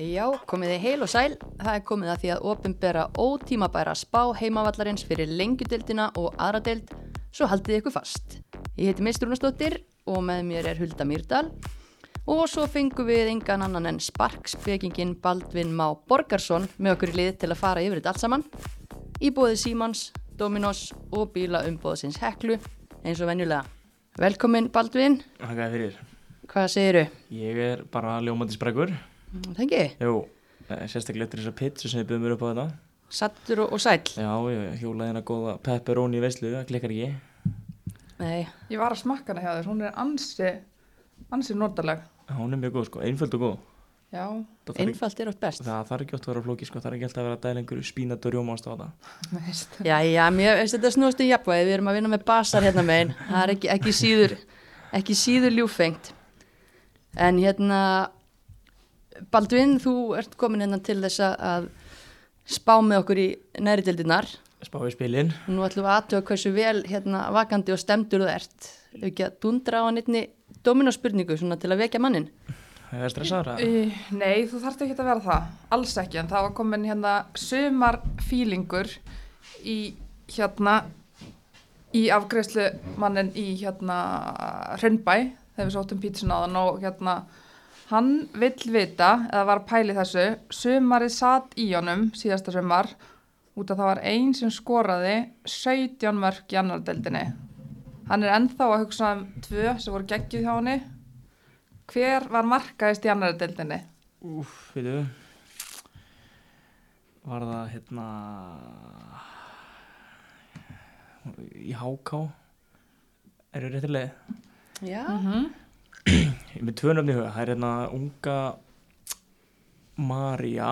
Já, komið þið heil og sæl. Það er komið að því að ofinbera ótímabæra spá heimavallarins fyrir lengjudildina og aðra dild, svo haldið ykkur fast. Ég heiti Mistrúnastóttir og með mér er Hulda Mýrdal og svo fengum við engan annan en sparkspekingin Baldvin Má Borgarsson með okkur í lið til að fara yfir þetta allt saman. Íbúðið Símans, Dominos og bíla umbóðsins Heklu eins og venjulega. Velkomin Baldvin, hvað segiru? Ég er bara ljómandi sprækur. Þengi, Jú, eh, sérstaklega eftir þessa pizza sem byrði mér upp á þetta. sattur og, og sæl. Já, ég hjólaði hérna góða pepperoni í veislu, það klikkar ekki. Nei, Ég var að smakka hana hjá þér, hún er ansi, ansi notaleg. Já, Hún er mjög góð, sko, einföld og góð. Já, Það þarf, ekki, einfalt er átt best. það þarf ekki oft að vera flóki, sko, það er ekki alltaf að vera að einhverju spínat og rjóma ást á þetta. veist. Já, já, mér veist þetta snúast í jafnvægi, við erum að vinna með basar hérna megin, það er ekki, ekki síður, ekki síður ljúfengt. En hérna, Baldvin, þú ert komin hérna til þess að spá með okkur í næri dildinar. Spáði spilin. Nú ætlum við aðtöða hversu vel hérna vakandi og stemdur þú ert. Ef ekki að dundra á hann einni dominóspurningu svona til að vekja mannin. Það er stressaðra. Uh, nei, þú þarft ekki að vera það, alls ekki, en það var komin hérna sumarfílingur í hérna, í afgreðslu mannin í hérna Hraunbæ, þegar við sóttum pítsun á þann og hérna, hann vill vita, eða var að pæli þessu, sumarið satt í honum síðasta sumar, út af það var einn sem skoraði 17 mörg í annar deildinni. Hann er ennþá að hugsa um tvö sem voru geggjuð hjá henni. Hver var markaðist í annari deildinni? Úf, veitu. Var það, hérna, í háká? Er það réttilega? Já. Ég er með tvö nöfni í huga, það er hérna unga Marja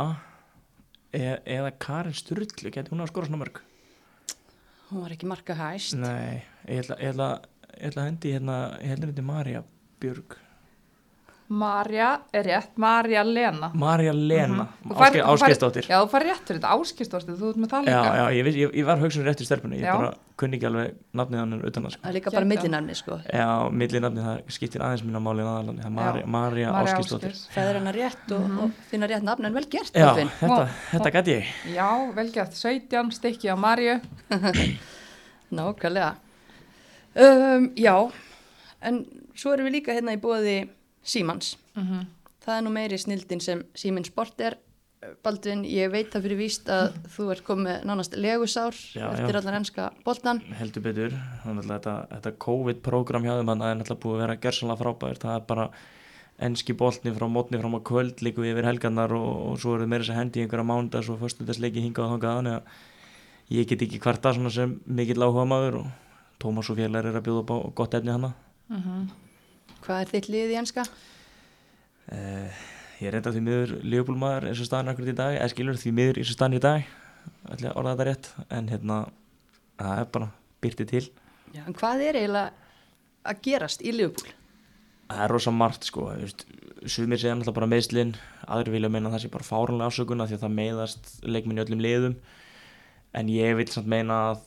e eða Karin Sturlu, geti hún að skora svona mörg? Hún var ekki marka hæst. Nei, ég ætla, að hendi hérna, ég heldur þetta Marja Björg. Marja er rétt, Marja Lena. Marja Lena, mm þú fær- Áskeiðsdóttir. Já, þú fær rétt fyrir þetta, áskistóttir, þú ert með það Já, líka. já, ég, veist- ég, ég var hugsun rétt í stelpunni, ég Já. bara kunni ekki alveg nafnið hann utan það, sko. Það er líka bara millinafni, sko. Já, milli nafnið, það skiptir aðeins minna máli en aðalandi, það er Marja, Já. Ásgeir. Það er hennar rétt og, og finna rétt nafn en vel gert, Já, þetta, Vá. þetta gæti ég. Já, vel gert, 17 stykki á Marju. Nákvæmlega. Um, já, en svo erum við líka hérna í bóði Símans. Mm Það er nú meiri snildin sem Síminn Sport er. Baldvin, ég veit það fyrir víst að þú ert komið nánast legusár Já, eftir já. allar ennska boltan. heldur betur þannig að þetta, þetta COVID-program hjá þeim hann er náttúrulega búið að vera gersanlega frábært það er bara enski boltni frá mótni fram á kvöld líku yfir helgarnar og, og svo eru meira þess að hendi einhverja mándags og föstudagsleiki hingað og þangað þannig að ég get ekki hvarta svona sem mikill áhuga maður og Tómas og félagar er að bjóða upp á gott efni hana Hvað er þitt lið í ennska? uh, ég er reynda því miður liðbúlmaður eins og staðan akkurat í dag. Eða skilur því miður eins og staðan í dag. Að orða þetta rétt en hérna það er bara byrti til. Já, en hvað er eiginlega að gerast í Liverpool? Það er rosa margt sko, sumir segja náttúrulega bara meðslinn, aðri vilja meina að það sé bara fárunlega ásökun af því að það meiðast leikminn í öllum liðum. En ég vil samt meina að,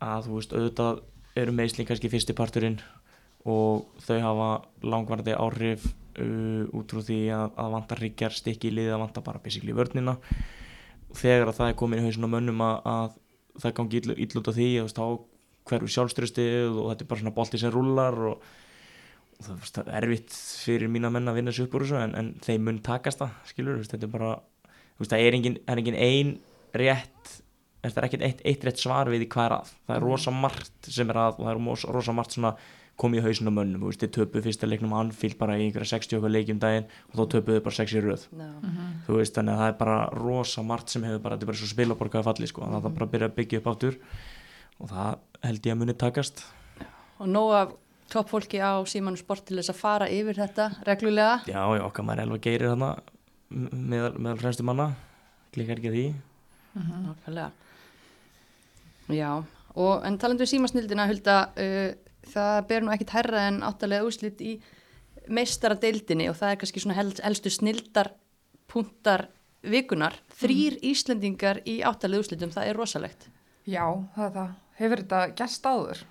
að þú veist, auðvitað eru meðslinn kannski fyrsti parturinn og þau hafa langvarandi áhrif uh, út frá því að, að vantar ríkjar stikki í liði að vantar bara basically vörnina. Og þegar að það er komin í hausin á mönnum að, að það gangi ill, ill út af því veist, þá hverju sjálfströstið og þetta er bara svona bolti sem rúlar og og það það er erfitt fyrir mína menn að vinna sér upp úr þessu en, en þeim mun takast það skilur, þetta er bara það er engin, er engin ein rétt það er ekkert eitt, eitt rétt svar við í hvað er að. Það er rosa margt sem er að og það er rosa, rosa margt svona komið í hausinu á mönnum þú veist, þið töpuð fyrsta leiknum á Anfield bara í einhverja 60 okkar leikjum daginn og þá töpuðu bara 6 í röð. No. þú veist, þannig að það er bara rosa margt sem hefur bara, þetta er bara svo spilaborgaði falli sko, það er bara að byrja að byggja upp áttur og það held ég að muni takast. Og nóg af toppfólki á Símanu Sport til þess að fara yfir þetta reglulega. Já, já, okkar maður elva geirir þarna meðal, meðal fremstu manna klikkar ekki því. Nákvæmlega. Já, og en talandu um símasnildina, Hulda, uh, það ber nú ekkit herra en áttalega úslit í meistara deildinni og það er kannski svona hel- helstu snildar punktar vikunar. Þrýr Íslendingar í áttalega úslitum, það er rosalegt. Já, það er það. Hefur þetta gæst áður?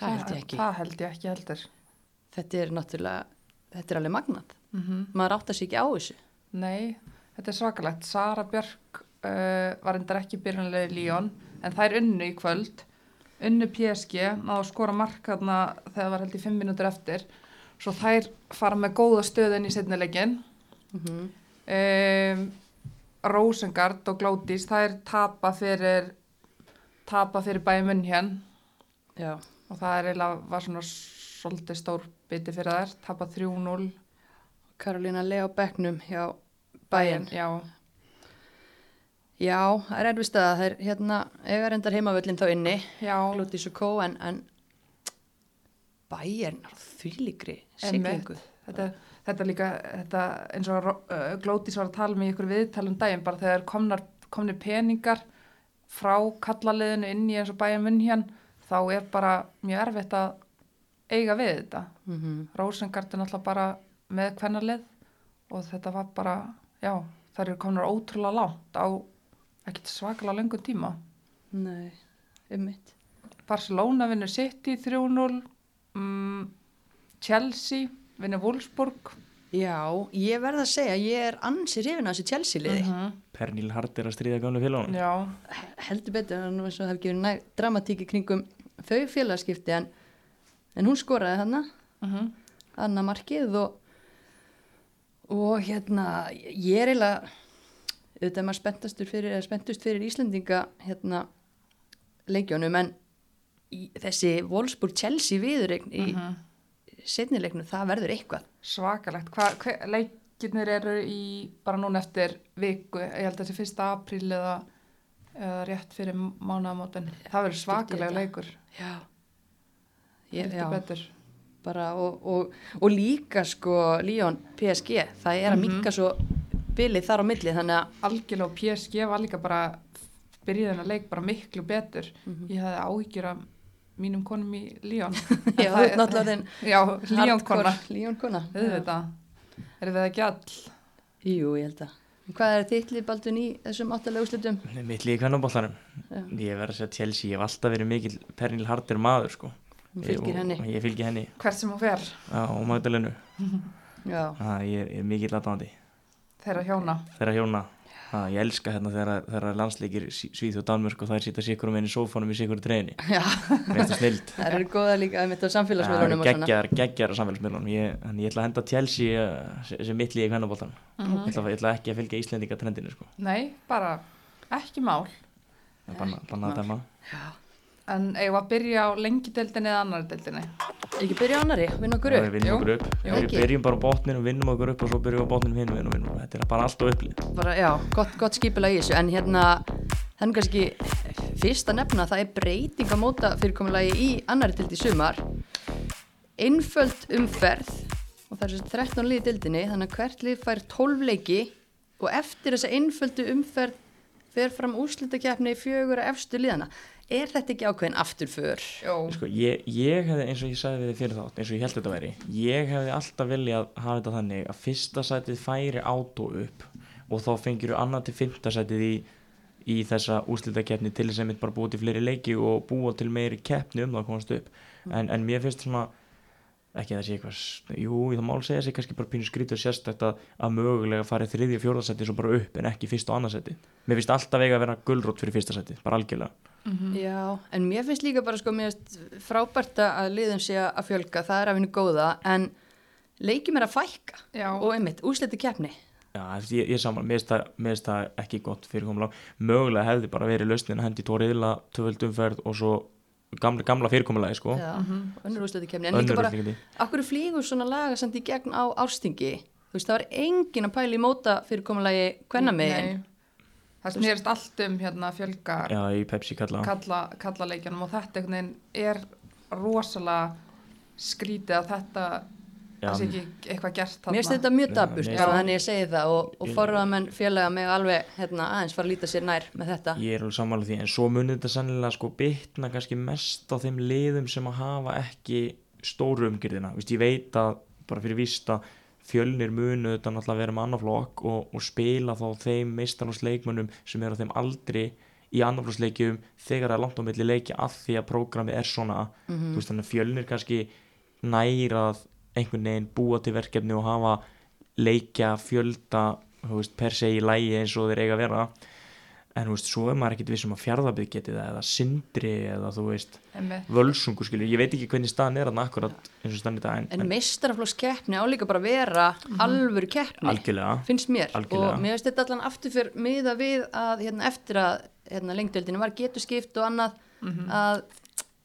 Það held ég ekki. Það held ég ekki heldur. Þetta er náttúrulega, þetta er alveg magnað. Mm Maður áttar sig ekki á þessu. Nei, þetta er svakalegt. Sara Björk uh, var endar ekki byrjanlega í Líón en þær unnu í kvöld. Unnu PSG, náðu skora mark þarna þegar það var held í fimm mínútur eftir. Svo þær fara með góða stöðun í setnilegin. Mm Um, Rosengard og Glódís, þær tapa fyrir, tapa fyrir bæði munn hér og það er eiginlega var svona svolítið stór biti fyrir þær. Tapa 3-0 Karolína Lea á bekknum hjá bæinn. Já, Já, það er erfist að það er hérna, eiga reyndar heimavöllin þá inni, já. Glótis og Kó, en, en á þvíligri siglingu. Þetta, þetta líka, þetta eins og uh, Glódís var að tala með ykkur viðtalum daginn bara þegar komnar, komnir peningar frá kallaliðinu inn í eins og bæja munn hér þá er bara mjög erfitt að eiga við þetta. Mm -hmm. Rósengard er náttúrulega bara með kvennarlið og þetta var bara, já, þær eru komnar ótrúlega lágt á ekkert svakalega löngu tíma. Nei, um mitt. Barcelona vinnur City 3-0, mm, Chelsea vinnur Wolfsburg. Já, ég verð að segja, ég er ansi hrifin að þessu Chelsea-liði. -hmm. Pernil Hart er að stríða gamlu félagunum Já, Heldur betur, en það hef gefið næg dramatíki kringum þau félagskipti, en, en hún skoraði þarna, mhm. Anna markið og, og hérna, ég er eiginlega, auðvitað er maður spenntastur fyrir, eða spenntust fyrir Íslendinga, hérna, leikjónum, en í, þessi Wolfsburg-Chelsea viðurregn í Mhm. setnileiknum, það verður eitthvað. Svakalegt. Hva, hva, leikirnir eru í bara núna eftir viku, ég held að þessi fyrsta apríl eða, eða rétt fyrir mánaðamótin. Það verður svakalega þetta. leikur. Já. Ég, já, betur. bara og, og, og líka sko Líón PSG, það er að Mhm. minka svo bilið þar á milli, þannig að Algjörlega og PSG var líka bara byrjuði hennar leik bara miklu betur. Mhm. Ég hefði áhyggjur af mínum konum í Líón. Já, þú ert náttúrulega þinn Já, Líón kona. Líón kona. Auðvitað. Erum við ekki all? Jú, ég held að. Hvað er þitt lið Baldun í þessum áttalega úslitum? Mitt líka kvennabóllanum Já. Ég verð að segja Chelsea, ég hef alltaf verið mikil Pernil Hart er maður sko Hún fylgir Ég- henni. og- Ég fylgir henni Hvert sem hún fer á Magdalenu Já, Það ég er, er mikil aðdáðandi þeirra hjóna. þeirra hjóna. Ha, ég elska hérna þegar, landsleikir Svíð og Danmörk og þær sýta sikkur um einn í sófanum í sikkur treyni já. Það það eru góða líka með þetta Það samfélagsmiðlunum geggjar, geggjar á samfélagsmiðlunum. Ég, ég ætla að henda Chelsea uh, sem- mitt líka í kvennabóltan Mhm. ég, ég ætla ekki að fylgja Íslendinga trendinu sko. Nei, bara ekki mál. Það er Banna, banna að dæma En eigum við að byrja á lengideldinni eða annari deldinni? Ekki byrja á annari, vinna okkur Já, upp. Við vinnum okkur upp Jú. Við byrjum bara á botninu, vinnum okkur upp og svo byrjum við á botninu hinn og vinnum, vinnum Þetta er bara allt á upplið Bara, já, gott, gott skipulega í þessu. En hérna, þannig kannski fyrst að nefna að það er breyting á móta fyrirkomulagi í annari dildi sumar. Einföld umferð og það er þessi 13 liði dildinni, þannig að hvert lið fær 12 leiki og eftir þessa einföldu umferð fer fram úrslitakeppni í fjögur að efstu liðana. Er þetta ekki ákveðin afturför? Jó, sko, ég, ég hefði, eins og ég sagði við þið fyrir þátt eins og ég held þetta væri ég hefði alltaf viljað hafa þetta þannig að fyrsta sætið færi átó upp og þá fengir þú annað til fymta sætið í, í þessa úrslitakeppni til þess að mitt bara búið til fleiri leiki og búa til meiri keppni um það að komast upp en, en mér finnst svona ekki að það sé eitthvað, jú, það mál segja sig kannski bara pínu skrítið og sérstætt að, að mögulega farið þriði og fjórðasetti svo bara upp en ekki fyrsta og annarsæti mér finnst alltaf eiga að vera gulrót fyrir fyrsta sæti bara algjörlega. Já, en mér finnst líka bara sko, mér finnst frábært að liðum sé að fjölga, það er að vinna góða, en leikjum er að fækka. Já, og einmitt, úsliti keppni. Já, ég, ég saman, mér finnst það- mér ekki gott fyrirkomulag mögulega hefði bara verið lausnin gamla, gamla fyrirkomulagi sko Mhm. önnur úsliti keppni, en líka bara, akkur flýgur svona laga samt í gegn á árstingi? Þú veist, það var engin að pæla í móta fyrir komulagi hvenna megin. Það snerist allt um hérna að fjölga Já, í Pepsi kalla kalla, kalla leikjanum og þetta er rosalega skrítið að þetta það sé ekki eitthvað gert þarna. Mér finnst þetta mjög daburt, mér- sko, þannig ég segi það og, og forraðamenn félaga mig alveg hérna, aðeins fara að líta sér nær með þetta. ég er alveg sammála því en svo munið þetta sennilega sko bitna kannski mest á þeim liðum sem að hafa ekki stóru umgjörðina Vist, ég veit að bara fyrir víst að fjölnir munu þetta náttúrulega vera með annaflokk og, og spila þá þeim meistarnámsleikmönnum sem eru á þeim aldri í annaflokksleikjum þegar það er langt á milli leiki að því að prógramið er svona Mhm. þú veist þannig að fjölnir kannski næra að einhvern veginn búa til verkefni og hafa leikja fjölda veist, per se í lægi eins og þeir eiga að vera. En þú veist, svo er maður ekkit vissum að fjárðabið geti það eða sindri eða þú veist völsungu skilur, ég veit ekki hvernig staðan er hann akkurat eins og staðan í dag en, En meistaraflokks keppni á líka bara vera alvöru keppni, algjörlega. finnst mér. Algjörlega. og mér finnst þetta allan aftur fyrir miða við að hérna, eftir að hérna, lengdeldinu var getur skipt og annað að,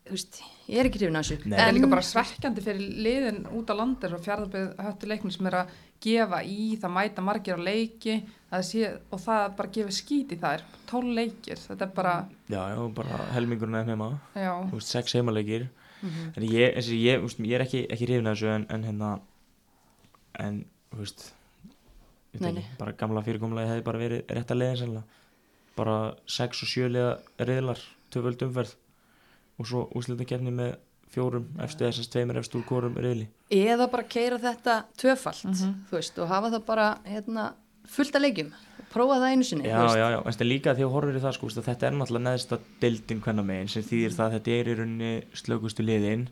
þú veist, ég er ekki hrifin að þessu. Nei. Það er líka bara svekkjandi fyrir liðin út á landir og fjárðarbyrð höttu leiknum sem er að gefa í, það mæta margir á leiki það sé, og það bara gefur skít í það er tól leikir, þetta er bara já, já, bara helmingurinn eða heima já, þú veist, sex heimaleikir. En ég, eins og ég, þú veist, ég er ekki, ekki hrifin að þessu en, en hérna en, þú veist ekki, bara gamla fyrirkomulagi hefði bara verið rétt að leiðin bara sex og sjö liða reyðlar tvöföld umferð og svo úslita kefni með fjórum efstu þessast tveimur efstu úr kórum reyðli eða bara keira þetta tvöfalt Mhm. þú veist, og hafa það bara hérna, fullt að leikjum, prófa það einu sinni já, já, já, en þetta er líka því að horfir í það sko, að þetta er náttúrulega neðsta deildin hvernig megin sem þýðir það að þetta er í rauninni slökustu liðin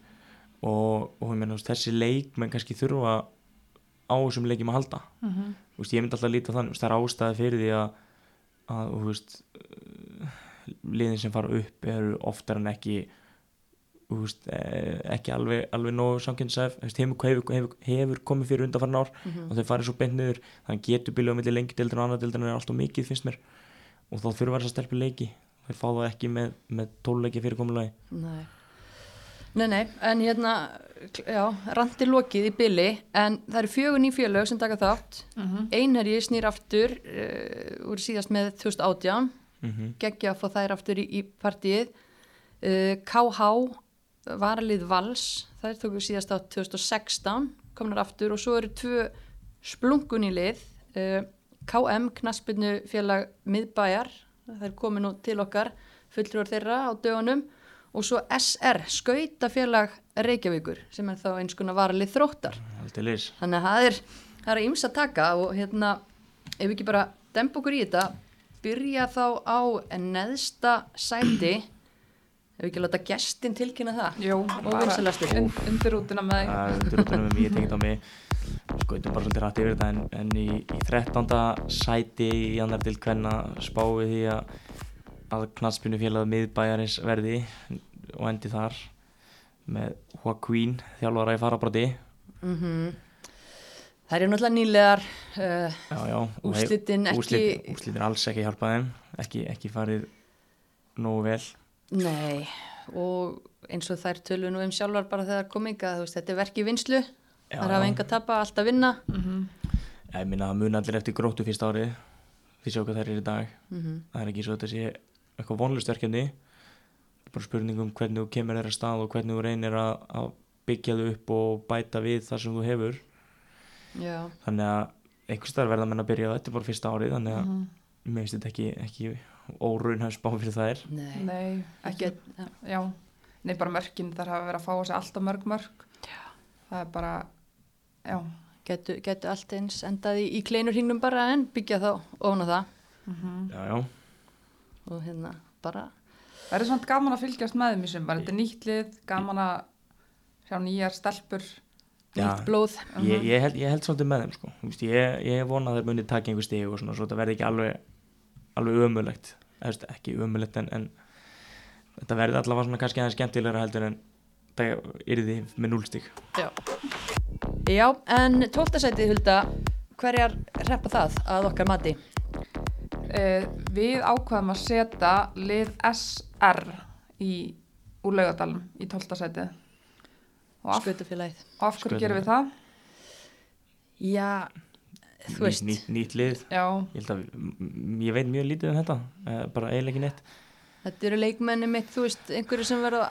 og, og ég meina, þú veist, þessi leikmenn kannski þurfa á þessum leikjum að halda. Mhm. Þú veist, ég myndi alltaf að líta þannig þú veist, það er ástæði fyrir því að, að þú veist, liðin sem fara upp eru oftar en ekki veist, eh, ekki alveg, alveg nógu samkynnsæf hefur, hefur, hefur, hefur komið fyrir undanfarn ár Mhm. og þau farið svo beint niður. Þannig getur bílið á milli lengjadildin og annaðdildin er alltaf mikið finnst mér. Og þá þurfa þess að stelpa leiki. Þau fá það ekki með, með tóluleiki fyrir komulagi Nei. nei, nei, en hérna já, randi lokið í byli en það eru fjögur ný fjölög sem taka þátt. Mhm. einherji snýr aftur uh, úr síðast með 2018 mm -hmm. geggja að fá þær aftur í, í partíið. Uh, KH varalið Vals þær tóku síðast á 2016 komnar aftur og svo eru tvö splungun í lið. Uh, KM, knaspinu félag miðbæjar, þær komi nú til okkar fulltrúar þeirra á dögunum. Og svo SR, skautafélag Reykjavíkur sem er þá eins konar varalið þróttar. Þannig að það er, það er íms að taka og hérna, ef við ekki bara dempa okkur í þetta, byrja þá á neðsta sæti. Ef við ekki láta gestin tilkynna það? Vinsalastur un, undir útina með þig er undir útunum með mér, tengið á mig. Skoitum bara svolítið rætt yfir þetta en, en í, í 13. sæti í annar til hvenna spáði því að að knastbyrnu félagið miðbæjarins verði og endi þar með Joaquín þjálfara í farabróti mm það er náttúrulega nýlegar uh, já, já, úslitin ekki úrslit, úrslitin alls ekki hjálpað þeim ekki, ekki farið nógu vel. Nei, og eins og þær tölu nú um sjálfar bara þegar kominga, þú veist, þetta er verk í vinslu Já, þar hafa enga að tapa, allt að vinna. Mhm. ég minna að muna allir eftir gróttu fyrsta árið því sjá hvað þær er í dag. Mm það er ekki svo að þetta sé eitthvað vonlust verkefni. Bara spurning um hvernig þú kemur þeirra stað og hvernig þú reynir að, að byggja þau upp og bæta við það sem þú hefur já, þannig að einhvers staðar verða menn að byrja þetta er bara fyrsta árið þannig að Mhm. mér finnst þetta ekki, ekki óraunhæf spá fyrir þær nei, Nei, ekki, já Nei, bara mörkin þar hafa verið að fá á sig alltaf mörg mörg Já. Það er bara, já getu, getu allt eins endað í, í kleinurhingnum bara en byggja þá ofan á það Mhm. já, já, og hérna bara Það er svona gaman að fylgjast með þeim í sumar Þetta er nýtt lið, gaman að sjá nýjar stelpur. Nýtt blóð ég, ég, held, ég held svolítið með þeim sko. Þú veist, ég, ég vona að þeir munið taka einhver stig og svona, svo þetta verði ekki alveg alveg ömulegt Eða, þú veist, ekki ömulegt en, en þetta verði allavega svona kannski aðeins skemmtilegra heldur en það yrði með núlstig já. já, en tóltasætið Hulda hverjar reppa það að okkar mati uh, Við ákvaðum að setja lið SR í, úr laugadalum í 12. sæti og af, skautafélagið og af hverju gerum við það? já, þú veist nýtt, nýtt lið Já, ég, held að, ég veit mjög lítið um þetta eh, bara eiginlega ekki neitt þetta eru leikmenni mitt, þú veist einhverju sem verða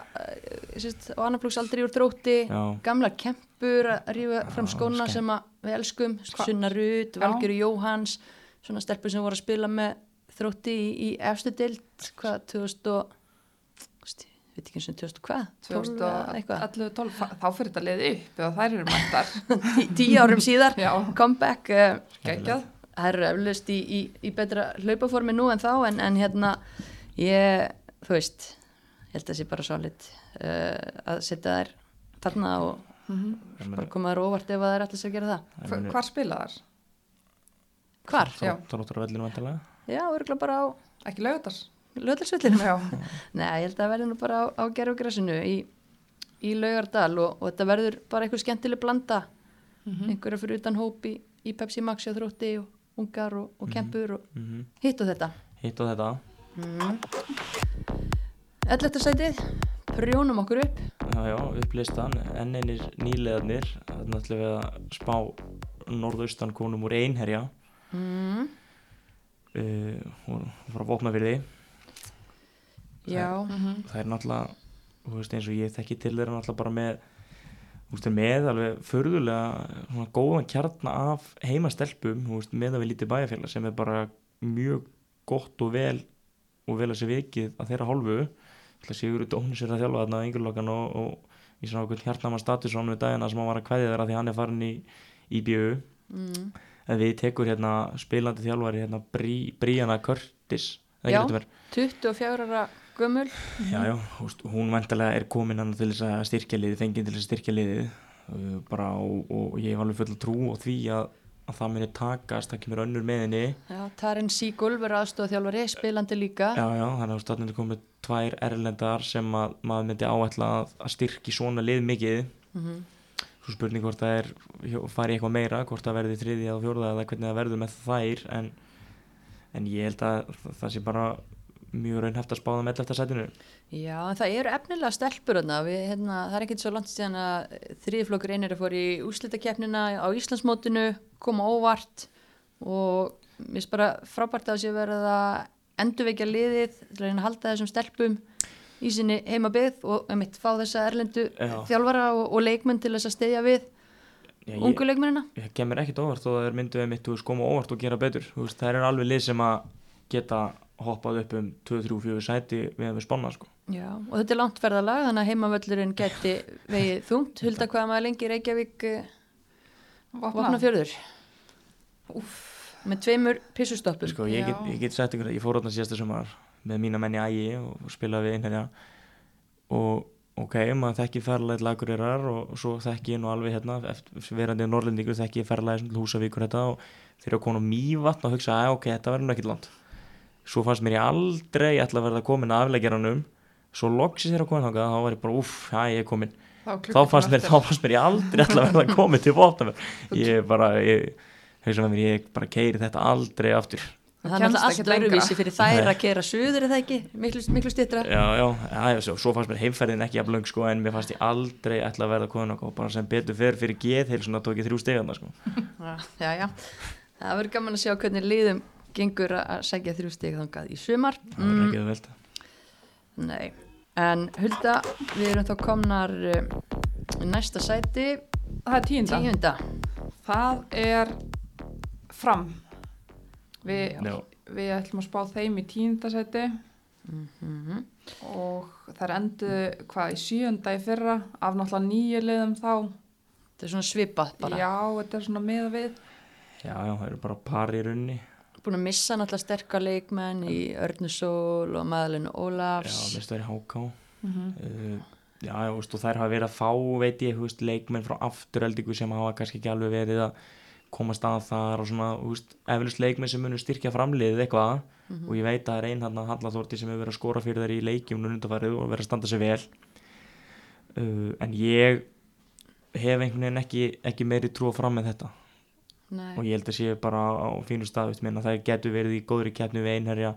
sérst, á annarflóksaldri úr drótti já, gamla kempur að rífa fram Já, skóna skemmt. sem að við elskum Sunna Rut, Já. Valgjör Jóhans svona stelpur sem voru að spila með þrótti í, í efstu dild hvað, 2000 og veit ekki eins og 2000 hvað 12 eða eitthvað, 2011, 12, þá- þá fyrir þetta lið upp eða þær eru mættar Tí, tíu árum síðar comeback uh, geggjað það eru eflust í, í, í betra hlaupaformi nú en þá en, en hérna ég, þú veist ég held að það sé bara solid uh, að setja þær þarna og mm meina, bara koma þær óvart ef að þær ætla sér að gera það meina, Hvar spila þar? Hvar? Já. Þróttur á vellinu vantilega Já, örgulega bara á Ekki laugardars? Löðlisvillinu. Já. Nei, ég held að það verði nú bara á, á gerfugressinu í, í Laugardal og, og þetta verður bara eitthvað skemmtileg blanda. Einhverja fyrir utan hóp í, í Pepsi Max og þrótti og ungar og, og kempur og mm hitt og þetta. Hitt og þetta Elletta sætið, prjónum okkur upp. Já, já, upplistan, enn einir nýleðarnir Þannig ætlum við að spá norðaustan konum úr einherja Mm. uh, og frá vopnafyrði Já, það er náttúrulega þú veist, eins og ég þekki til þeirra náttúrulega bara með þú veist, með alveg förðulega svona góðan kjarna af heimastelpum þú veist, með að við lítið bæjarfélag sem er bara mjög gott og vel og vel að sé vikið að þeirra hálfu ætla Sigur Dónis er að þjálfa þarna yngurlokan og, og í svona okkur hjartnaman statusón við dagina sem hann var að kveðja þeirra því hann er farin í, í BU mm. en við tekur hérna spilandi þjálfari hérna Brí, Bríana Curtis það Já. getur verið 24 ára gömul. Já, já, hún vantilega er komin hann til þess að styrkja liðið, fengið til þess að styrkja liðið uh, bara og, og ég hef alveg full trú á því að, að það muni takast, það kemur önnur með henni Já, Tarin Sígul verður aðstofa þjálfari, spilandi líka. Já, já, þannig að státnir komið tvær erlendar sem að maður myndi áætla að, að styrki svona lið mikið Mm svo spurning hvort það er hjó- fari í eitthvað meira, hvort það verði þriðja og fjórða eða hvernig það verður með þær en, en ég held að það sé bara mjög raunhæft að spáða með þetta sætinu Já, en það eru efnilega stelpur þarna. Við, hérna, það er ekkert svo langt síðan að þriðflokkur einir að fór í úslitakeppnina á Íslandsmótinu, koma óvart og mér finnst bara frábært að sé verið að endurvekja liðið til að halda þessum stelpum í sinni heimabið og einmitt fá þessa erlendu Já. þjálfara og, og leikmenn til þess að steyðja við Já, ég- ungu leikmennina. það kemur ekkit óvart og það er mynduð mitt þú veist koma óvart og gera betur veist, það er alveg lið sem að geta hoppað upp um 2-3-4 sæti við við spanna sko Já, og þetta er langt ferðalag þannig að heimavöllurinn geti vegið þungt. Hulda hvað maður lengi í Reykjavík uh, Vopnafjörður. Með tveimur pissustoppum. sko, ég, ég get sagt ykkur ég fór átna síðasta sumar með mína menn í ægi og spilaði við einherja og ok, maður þekki ferðalegt lagurirar og svo þekki ég nú alveg hérna eftir verandi norlendingur þekki ég ferðalegt húsavíkur þetta og þegar ég kom á mývatn og hugsa að ok, þetta verður nú ekkit land svo fannst mér ég aldrei ætla að verða komin að afleggjaranum svo loksis þér að koma þangað þá var ég bara uff, já ég er komin þá fannst mér, þá fannst mér ég aldrei ætla að verða komin til bóta ég bara, ég bara keiri þetta aldrei aftur Það er kemst náttúrulega ekkert allt lengra. öðruvísi fyrir þær að kera suður eða ekki, miklu, miklu stittra. já, já, já, já svo, svo fannst mér heimferðin ekki jafn löng sko, en mér fannst ég aldrei ætla að verða komin og bara sem betur fer fyrir geð heil svona tók ég þrjú stegana sko. Já, já. Það verður gaman að sjá hvernig liðum gengur að að sækja þrjú stig þangað í sumar. það var ekki það velt Nei, en Hulda, við erum þá komnar uh, í næsta sæti, Það er tíunda. tíunda. Það er fram. Við, við ætlum að spá þeim í tíundasæti Mm og þær endu hvað í sjönda í fyrra af náttúrulega nýju liðum þá. Þetta er svona svipað bara. Já, þetta er svona miða við. já, já, það eru bara par í runni Búin að missa náttúrulega sterkar leikmenn í Örnusól og Maðalinu já, Ólafs. mest það er háká. Mm uh, já, já, og þær hafa verið að fá veit ég, þú veist, leikmenn frá afturöldingu sem hafa kannski ekki alveg verið að komast að þar og svona, eflust leikmenn sem munur styrkja framliðið eitthvað. Og ég veit að það er einn hann að Hallaþórti sem hefur verið að skora fyrir þær í leikjum núnundafarið og verið að standa sig vel. Uh, en ég hef einhvern veginn ekki, ekki meiri trú að fram með þetta Nei. og ég held að sé bara á fínu stað minna, það getur verið í góðri keppni við einherja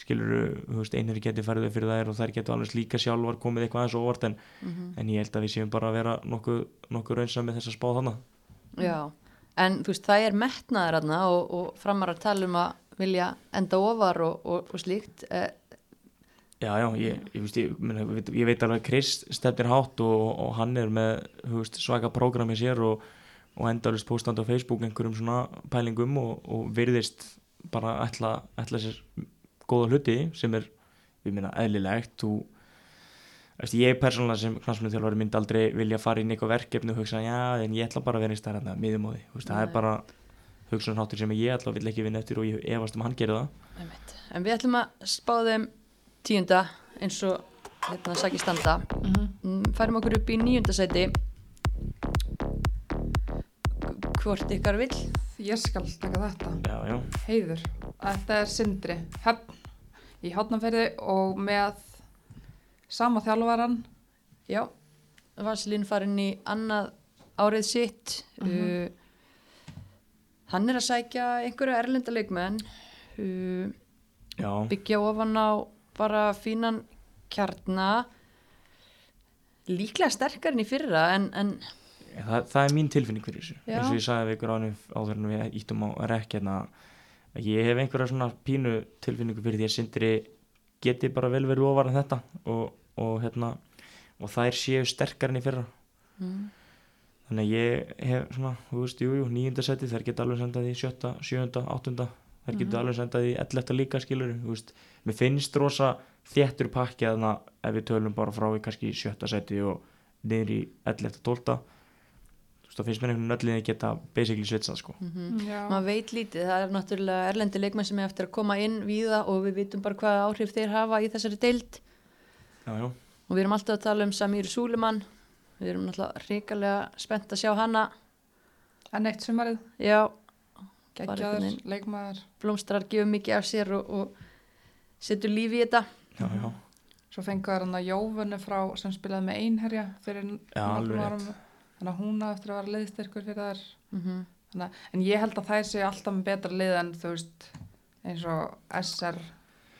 skilur, einherji getur ferðið fyrir þær og þær getur alveg líka sjálfar komið eitthvað aðeins óvart en, Mhm. en ég held að við séum bara að vera nokkuð, nokkuð raunsam með þess að spá þannig Já, en þú veist, það er metnaður aðna og, og framar að tala um að vilja enda ofar og, og, og slíkt. Eh, Já, já, ég, ég, veist, ég, ég, veit, ég veit alveg að Chris stefnir hátt og, og hann er með veist, svaka prógram í sér og, og endalist postandi á Facebook einhverjum svona pælingum og, og virðist bara ætla, ætla sér góða hluti sem er, ég meina, eðlilegt þú veist, ég persónulega sem knastmjönd þjálfari myndi aldrei vilja fara inn í eitthvað verkefni og hugsa, já, en ég ætla bara að vera í stærðan miðum á því, þú veist, það er bara hugsunarháttur sem ég ætla og vil ekki vinna eftir og ég efast um að hann gerir það einmitt. en við ætlum að spá þeim tíunda eins og hérna sækir standa. Mm, Færum okkur upp í níunda sæti. Hvort ykkar vill? ég skal taka þetta. já, já, Heiður. Þetta er Sindri. Höfn í hátnaferði og með sama þjálfaran. Já, Vasilín farin í annað árið sitt uh, Hann er að sækja einhverju erlenda leikmenn uh, já, byggja ofan á bara fínan kjarna líklega sterkar en í fyrra en, en það, það er mín tilfinning fyrir þessu. Já. eins og ég sagði við ykkur ánum áður en við íttum á rekk hérna að ég hef einhverja svona pínu tilfinningu fyrir því að Sindri geti bara vel verið ofar en þetta og, og hérna og þær séu sterkar en í fyrra. Mm, þannig að ég hef svona, þú veist, jú, jú, nýjunda seti þær geta alveg sendað í sjötta, sjöunda, áttunda þær geta Mhm. alveg sendað í ellefta líka skilur, þú veist, mér finnst rosa þéttur pakki að það ef við tölum bara frá í kannski sjötta seti og niður í ellefta, tólta þá finnst mér einhvern veginn öll geta basically svitsað, sko. Mm Já. maður veit lítið, það er náttúrulega erlendi leikmenn sem er eftir að koma inn víða og við vitum bara hvaða áhrif þeir hafa í þessari deild. Já, já, og við erum alltaf að tala um Samir Súlimann við erum náttúrulega ríkalega spennt að sjá hana. En eitt sumarið, geggjaður, leikmaður. blómstrar gefur mikið af sér og, og setur lífi í þetta. Já, já, Svo fengur hann að Jófunni frá sem spilaði með einherja fyrir Já, Þannig að hún á eftir að vera leiðstyrkur fyrir þær. mm Þannig, að- en ég held að þær séu alltaf með betra lið en þú veist eins og SR,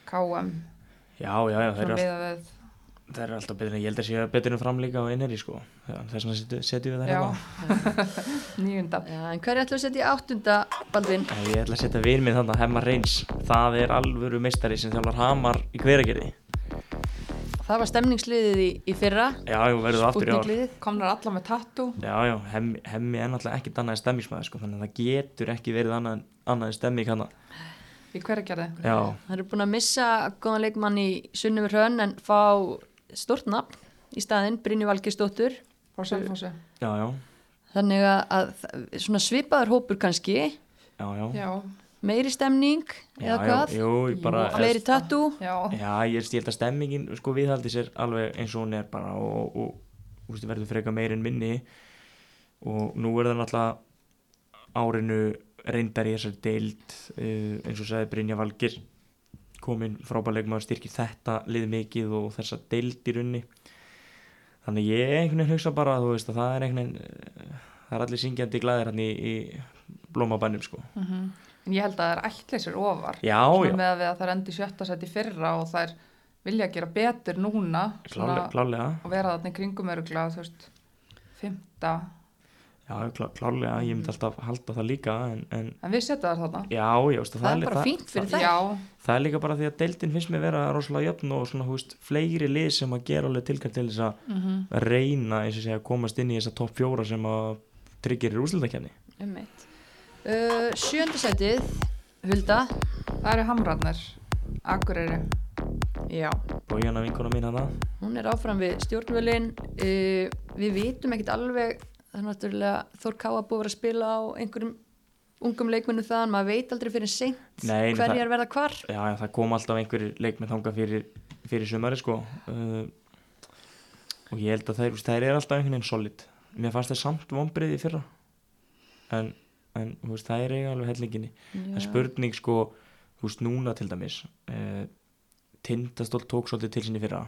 KM, já, já, já það svona er, all, miða við. það er alltaf betur en ég held að sé betur en fram líka á einherri, sko þess vegna setjum setjum við það Já, hérna nýjunda. Já, en hverju ætlum við að setja í áttunda Baldvin? Ég ætla að setja vin minn þannig að Hemma Reyns það er alvöru meistari sem þjálfar Hamar í hveragerði Það var stemningsliðið í, í fyrra. Já, já, verður það aftur í ár. Komnar alla með tattoo. Já, já, hemmi, hemmi er náttúrulega ekkit annað en stemmingsmaður sko, þannig að það getur ekki verið annað, annað en stemming hann Í hverja gerði? Já, Það eru búin að missa góðan leikmann í Sunnumur Hrönn en fá stort nafn í staðinn, Brynju Valgersdóttur Frá Selfossi. já, já, þannig að, að svipaður hópur kannski. Já, já. Já, meiri stemning Já, eða já, hvað Jú, ég bara fleiri tattoo? Já. Já, ég stílt að stemmingin sko viðhaldi sér alveg eins og hún er bara og, og, og úst, verður freka meir en minni. Og nú er það náttúrulega árinu reyndar í þessari deild uh, eins og sagði Brynja Valgir komin frábæleikmaður styrkir þetta lið mikið og þessa deild í runni þannig ég einhvern veginn hugsa bara þú veist að það er einhvern veginn uh, það er allir syngjandi glæðir hann í, í blómabannum sko. Mhm. En ég held að það er ætlið sér ofar. Já, já, með að við að það endi sjötta seti fyrra og þær vilja gera betur núna svona, klálega, klálega. og vera þarna í kringum öruglega, þú veist, fymta. Já, klá, klálega, ég myndi alltaf halda það líka en, en En við setja þar þarna. já, já, veist, það er bara fínt fyrir þær Já, það er líka bara því að deildin finnst mér vera rosalega jöfn og svona, hú veist, fleiri lið sem að gera alveg tilkvæmt til þess að mm að reyna, eins og segja, að komast inn í þessa topp fjóra sem að tryggir í úrslutakefni um uh, sjöndasætið Hulda. Það eru hamrarnir, Akureyri. já, Bójana vinkona mín hana. Hún er áfram við stjórnvölin uh, við vitum ekkit alveg. Það er náttúrulega Þór Káa búið að vera að spila á einhverjum ungum leikmennu þaðan. Maður veit aldrei fyrir seint hverjar verða hvar. Já, já, það kom alltaf einhverjir leikmenn þanga fyrir, fyrir sumari sko. Uh, og ég held að þær, þær er alltaf einhvern veginn solid. Mér fannst það samt vombrið í fyrra. En, en veist, það er eiga alveg hellinginni. Það er spurning sko þú veist núna til dæmis uh, Tindastól tók svolítið til sinni fyrra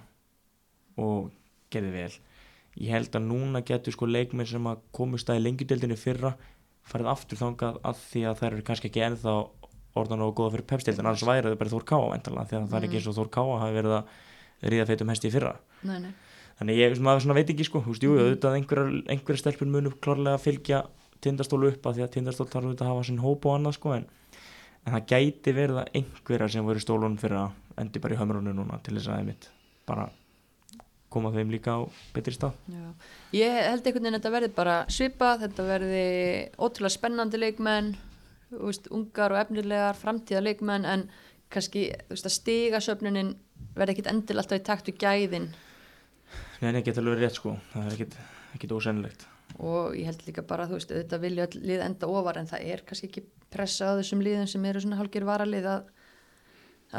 og gerði vel. Ég held að núna getur sko leikmenn sem að komust að í lengjudeldinu fyrra farið aftur þangað að því að þær eru kannski ekki ennþá orðan og góða fyrir pepstildin annars væri það bara Þór Káa væntanlega því að það er ekki eins og Þór Káa hafi verið að ríða feitum hesti í fyrra. Nei, nei. þannig ég svona veit ekki sko þú veist, jú, auðvitað einhverjar einhverjar stelpur munu klárlega að fylgja tindastólu upp að því að tindastól þarf auðvitað að hafa sinn hóp og annað sko en, en það gæti verið að einhverjar sem voru í stólunum fyrir að endi bara í hömrunu núna til þess að einmitt bara koma þeim líka á betri stað. Já. Ég held einhvern veginn að þetta verði bara svipað, þetta verði ótrúlega spennandi leikmenn, veist, ungar og efnilegar framtíða leikmenn en kannski veist, að stiga söfnunin verði ekkit endil alltaf í takt við gæðin. Nei, nei, geta alveg rétt sko. Það er ekkit, ekkit ósennilegt og ég held líka bara, þú veist, þetta vilja öll lið enda ofar en það er kannski ekki pressa á þessum liðum sem eru svona hálfgjör varalið að,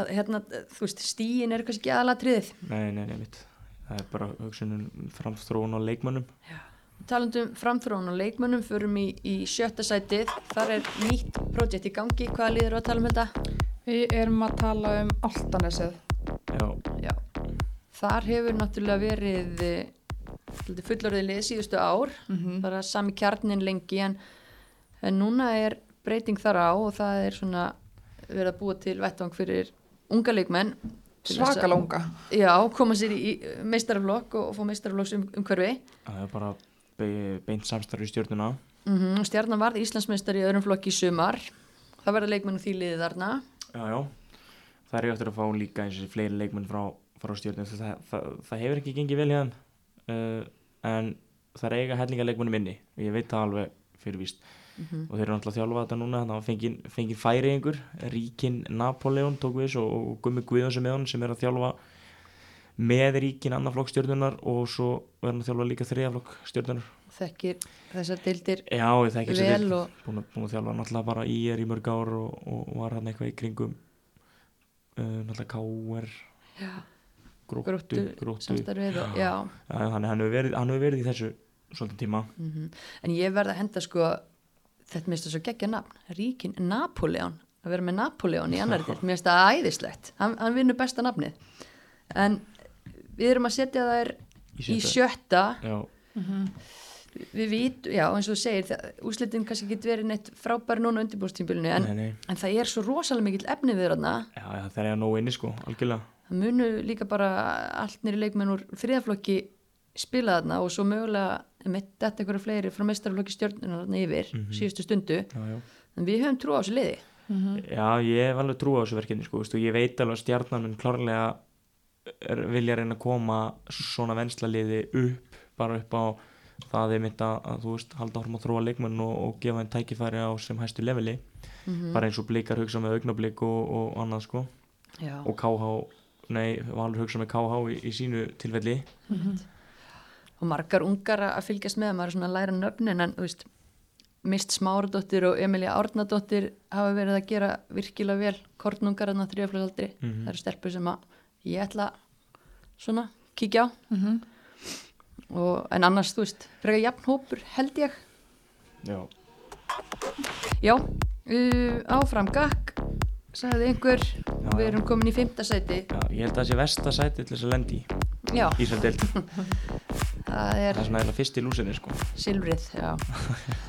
að hérna, þú veist, stíin eru kannski ekki aðalatriðið. Nei, nei, nei, mitt það er bara hugsunum framstróun á leikmönnum talandum framþróun og leikmönnum förum í, í sjötta sætið þar er nýtt projekt í gangi hvaða liður að tala um þetta? Við erum að tala um Altanesið. Já, Já. Þar hefur náttúrulega verið eh, svolítið fullorðið lið síðustu ár Mm bara sami kjarnin lengi en, en núna er breyting þar á og það er svona verið að búa til vettvang fyrir unga leikmenn Svakala unga. Já, koma sér í, í meistaraflokk og, og fá meistaraflokks um, umhverfi það er bara be beint samstarfi í stjórnuna mm og stjarnan varð Íslandsmeistar í öðrum flokki í sumar. Það verða leikmenn og því liðið þarna. Já, já, það er ég eftir að fá líka eins og fleiri leikmenn frá, frá stjórnum það, það, það hefur ekki gengið vel hjá þeim uh, en það er eiga hellinga leikmennum inni og ég veit það alveg fyrir víst Mhm. og þeir eru náttúrulega að þjálfa þetta núna þannig að fengið, fengið færi einhver Ríkin Napoleon tók við og, og Gummi Guðjóns er með honum sem er að þjálfa með Ríkin annar flokk stjórnunar og svo er hann að þjálfa líka þriðaflokk stjórnunar þekkir þessar deildir Já, ég þekki þessi vel deild. og búin að, búin að þjálfa náttúrulega bara í er í mörg ár og, og var hann eitthvað í kringum uh, náttúrulega K.R. já, Gróttu, gróttu, samstarfið og, já, Já, hann hefur verið, hann hefur verið í þessu svolítið tíma. Mm en ég verð að henda sko þetta minnst það svo geggja nafn. Ríkin Napoleon að vera með Napoleon í annar dild mér finnst það æðislegt, hann, hann vinnur besta nafnið. En við erum að setja þær í sjötta. Já, við vít, já eins og þú segir það- úrslitin kannski getur verið neitt frábæri núna undirbúrstímbilinu en, en það er svo rosalega mikill efni við þarna. Já, já, það er að nógu inni sko, algjörlega það munu líka bara allt nýri leikmenn úr þriðaflokki spila þarna og svo mögulega mitt þetta eitthvað fleiri frá meistaraflokki stjórnuna þarna yfir síðustu stundu. Já, já. en við höfum trú á þessu liði. Já, ég hef alveg trú á þessu verkefni sko, veist, og ég veit alveg að stjarnan mun klárlega er, vilja reyna að koma svona venslaliði upp bara upp á það mitt að, að þú veist, halda áfram að þróa leikmenn og, og gefa henn tækifæri á sem hæstu leveli. Bara eins og blikar hugsa með augnablik og, og annað sko. Já, og KH, nei, Valur hugsa með KH í, í sínu tilfelli. Og margar ungar að fylgjast með maður er svona að læra nöfnin en veist Mist Smáradóttir og Emilia Árnadóttir hafa verið að gera virkilega vel kornungar þarna þrjáflöðaldri Mhm. það eru stelpur sem að ég ætla svona kíkja á. Mhm. og, en annars þú veist, freka jafn hópur held ég. Já, já, uh, áfram gakk sagði einhver. Já, við já. erum komin í fymta sæti. Já, ég held að það sé versta sæti til þess að lendi í já, Íslandeld, það það er er svona fyrst í lúsinni sko. Silfrið já,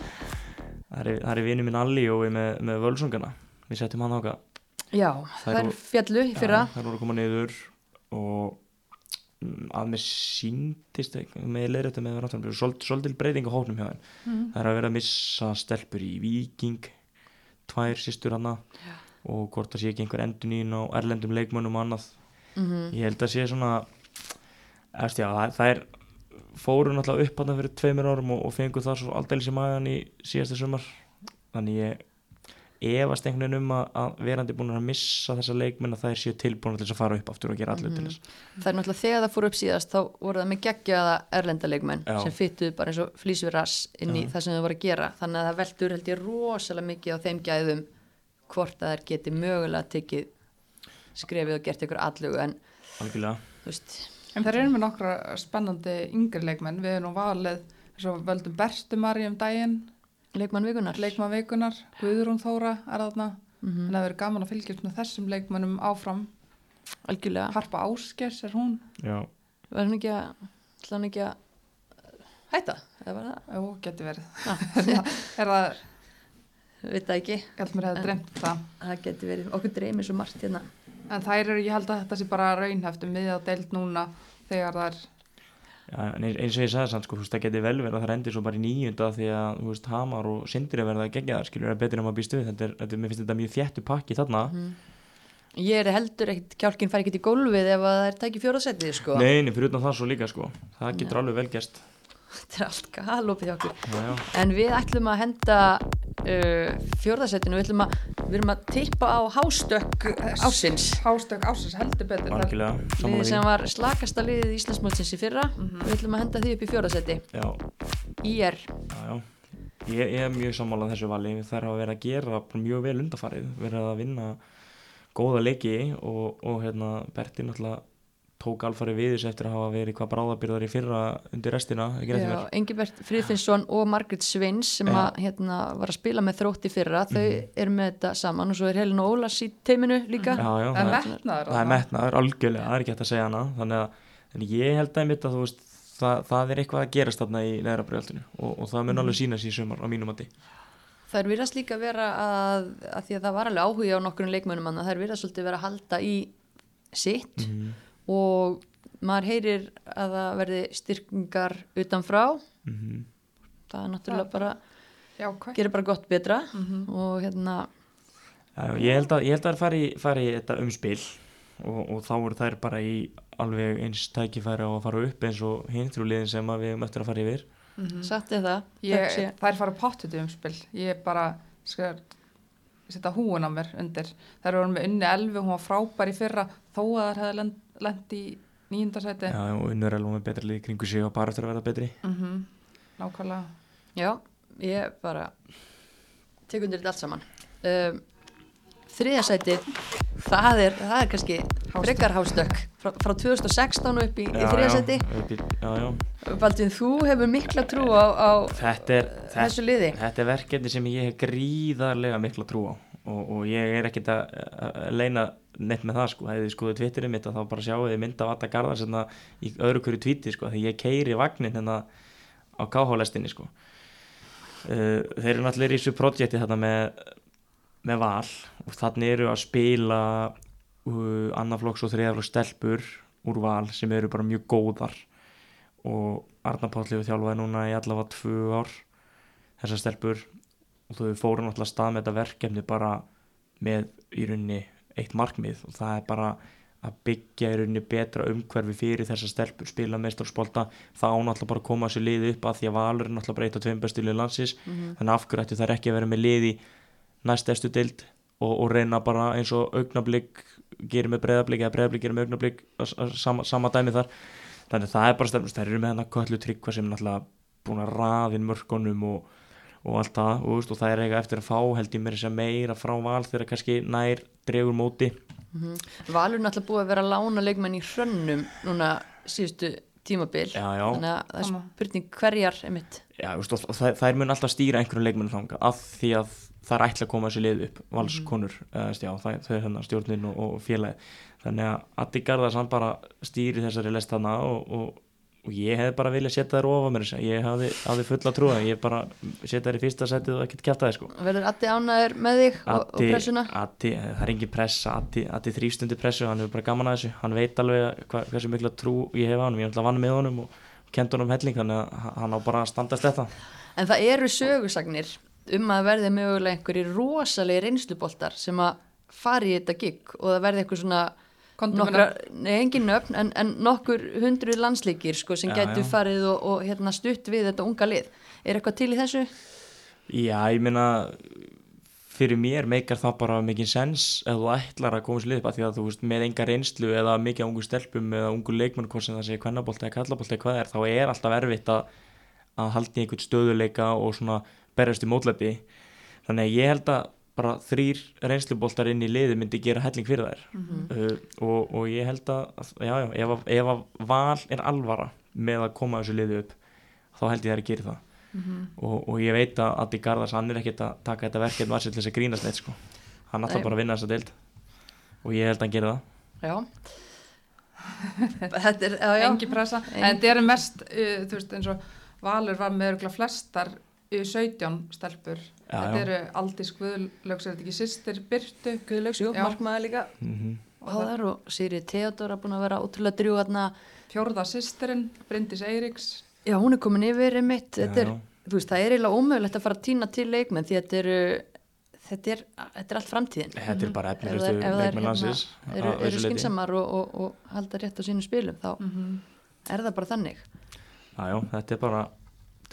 það er, er vinur minn Alli og við með, með völsungana. Við setjum hann áka já það er fjallu í fyrra. það voru að koma niður og mm, að mér síntist með leiðrættu með ráttfram svolítil breyting á hóknum hjá þeim. Mhm. það er að vera að missa stelpur í Viking tvær sýstur hana og hvort það sé ekki einhver endunín á erlendum leikmönnum og annað. Mm ég held að sé svona eftir, já, það, það er fóru náttúrulega upp hann fyrir tveimur árum og, og fengu það svo aldeilis í magan í síðasta sumar. Þannig ég efast einhvern veginn um að, að verandi búin að missa þessa leikmenn að það er séu tilbúin til þess að fara upp aftur og gera allir til þess. Það er náttúrulega þegar það fór upp síðast þá voru það með geggjaða erlendaleikmenn sem fyttuð bara eins og flýsverðas inn í Já. það sem þau voru að gera. Þannig að það veldur held ég rosalega mikið á þeim gæðum hvort að þær geti mögulega tekið skrefið og gert ykkur allugu en algjörlega þú veist, En þeir eru með nokkra spennandi yngri leikmenn. Við erum nú valið, eins og völdum Berstumari um daginn, leikmann vikunar leikmann vikunar, Guðrún Þóra er þarna. Mhm. En það verður gaman að fylgjast með þessum leikmennum áfram. algjörlega, Harpa Áskers er hún. já, var hann ekki að ekki að hætta, eða var það, Jú, getur verið. ah, Er það, veit það ekki. Ég held mér hefði dreymt það. það geti verið, okkur dreymir svo margt hérna. En þær eru, ég held að þetta sé bara raunhæft um miðja deild núna þegar það er, já eins og ég sagði sann sko, það geti vel verið að það endir svo bara í nýjunda því að þú veist, Hamar og Sindri að verða að gegja það skilur er betur en maður býst við. Þetta er, þetta er, mér finnst þetta mjög þjættu pakki þarna. Ég er heldur ekkert, kjálkinn fær ekkert í gólfið ef að það er tækið fjóraðsettið sko. Nei, nei, fyrir utan það svo líka sko. Það getur alveg vel gæst þetta er allt galopið hjá okkur. Já, já, en við ætlum að henda uh, fjórðasettinu, við ætlum að við erum að tippa á hástökk ásins hástökk ásins heldur betur. Er- liðið sem var slakasta liðið Íslandsmótsins í fyrra. Við ætlum að henda því upp í fjórðasetti já, IR, já, já. Ég, ég er mjög sammálað þessu vali. Þær hafa verið að gera mjög vel undarfarið verið að vinna góða leiki og, og hérna Berti náttúrulega tók alfari við þessu eftir að hafa verið hvað bráðabyrðar í fyrra undir restina, Engibert Friðfinnsson og Margrit Sveins sem að, hérna, var að spila með þrótt í fyrra þau Mhm. eru með þetta saman og svo er Helena Ólas í teiminu líka. Já, já, það, er, metnaður það er metnaður algjörlega, það er ekki hægt að segja hana þannig að en ég held að mitt að þú veist það, það er eitthvað að gerast þarna í neðra brjóðaltinu og, og það mun alveg sína sér í sumar á mínum mati. Það er virðast líka vera að, að því að það var alveg áhuga á nokkurinn leikmönnum að það er virðast svolítið vera að halda í sitt. Mhm. Og maður heyrir að það verði styrkingar utanfrá. Mhm. það er náttúrulega bara, Já, gerir bara gott betra Mhm. og hérna Já, ég held að, ég held að það fari, fari í þetta umspil og, og þá eru þær bara í alveg eins tækifæri á að fara upp eins og hinn þrjúliðin sem að við höfum eftir að fara yfir. Sagt er það. Ég, þökk sé- það er fara pottutu umspil ég bara skal setja húun á mér undir. Það eru með unni elfi, hún var frábær í fyrra þó að það hefði lend, lend í nýjundasæti Já, og unnur er alveg með betra lið kringu sig og bara eftir að vera betri. Mm nákvæmlega. Já, ég bara tek undir þetta allt saman. Um, Þriðasæti það er, það er kannski frekar hástökk. Frá, frá 2016 og upp í, í já, Baldvin, þú hefur mikla trú á, á þetta er, þetta, þessu liði. þetta er verkefni sem ég hef gríðarlega mikla trú á. Og, og ég er ekkit að leina neitt með það sko, hefði skoðið twitterið mitt að þá bara sjáu þið mynda af Atta Garðars hérna í öðru hverju tvíti sko, því ég keiri vagnin hérna á KH-lestinni sko. Uh, þeir eru náttúrulega í þessu projekti þetta með, með val og þannig eru að spila uh, annarflokks og þriðaflokks stelpur úr val sem eru bara mjög góðar. Og Arna Páll hefur þjálfaði núna í allavega tvö ár þessar stelpur. Og þau fóru náttúrulega stað með þetta verkefni bara með í rauninni eitt markmið og það er bara að byggja í rauninni betra umhverfi fyrir þessar stelpur, spila meistarspolta þá náttúrulega bara koma þessu liði upp að því að Valur er náttúrulega bara eitt af tveim bestu liði landsins Mhm. þannig af hverju ættu þær ekki að vera með liði næst efstu dild og, og reyna bara eins og augnablík gerir með breyðablík eða breyðablík gerir með augnablík sama, sama dæmi þar þannig að það er bara stefnust, þær eru með hann að köllu tryggva sem náttúrulega búin að raðin mörkunum og, og allt það og, veist, og það er eiga eftir að fá held ég mér þess að meira frá val þegar kannski nær dregur móti. Mhm. Valur er náttúrulega búið að vera að lána leikmenn í hrönnum núna síðustu tímabil. Já, já, þannig að það er spurning hverjar einmitt. Já veist, og þær, þær mun alltaf stýra einhverjum leikmennu þanga af því að það er ætla að koma þessu lið upp valskonur, mm. eða já, það, þau er hennar stjórnin og, og félagi þannig að Addi Garðars hann bara stýri þessari lest þarna og, og, og ég hef bara viljað setja þær ofa mér ég hafði, hafði fulla trúa ég bara setja þær í fyrsta setið og ekkert kæfta þær sko. Verður Addi ánæður með þig og, og pressuna? Addi, það er engin pressa. Addi, Addi þrýstundi pressu, hann hefur bara gaman að þessu. Hann veit alveg hva, hversu mikla trú ég hef á hann ég er alltaf vann með honum og kent honum helling þannig að hann á bara að standast þetta. En það eru sögusagnir um að verði mögulega einhverjir rosalegi reynsluboltar sem að fari í þetta gig og það verði eitthvað svona nokkra, nei engin nöfn en, en nokkur hundruð landsleikir sko, sem já. farið og, og hérna, stutt við þetta unga lið er eitthvað til í þessu? Já, ég meina fyrir mér meikar það bara mikið sens ef þú ætlar að koma sér lið upp af því að þú veist með enga reynslu eða mikið ungu stelpum eða ungu leikmenn hvort sem það sé kvennabolta eða kallabolta eða hvað er þá er alltaf erfitt að, að halda í einhvern stöðuleika og svona berjast í mótlæti þannig að ég held að bara þrýr reynsluboltar inn í liði myndi gera helling fyrir þær. Uh, og, og ég held að já, já, ef, að- ef að val er alvara með að koma þessu liði upp þá held ég þær að gera það. Og, og ég veit að Addi Garðars hann er ekkert að taka þetta verkefni var sér til þess að grínast neitt sko. hann ætla bara að vinna þessa deild. Og ég held að hann gera það. Já. Þetta er, já, já. Engi pressa, en þetta eru mest uh, þú veist eins og Valur var með flestar uh, 17 stelpur Já, þetta já. eru Aldís Guðlaugs er þetta ekki sýstir Byrtu Guðlaugs, jú, markmaður líka. Mm Háðar og Sýri Theodora búin að vera ótrúlega drjú þarna. Fjórða sýstirinn, Bryndís Eiríks. Já, hún er komin yfir einmitt. Þetta er, Já. þú veist, það er eiginlega ómögulegt að fara að týna til leikmenn því þetta eru þetta er, þetta er allt framtíðin. Þetta er bara Ef efnilegustu leikmenn landsins eru, að eru skinsamar og, og, og halda rétt á sínum spilum þá er það bara þannig. Já, já, þetta er bara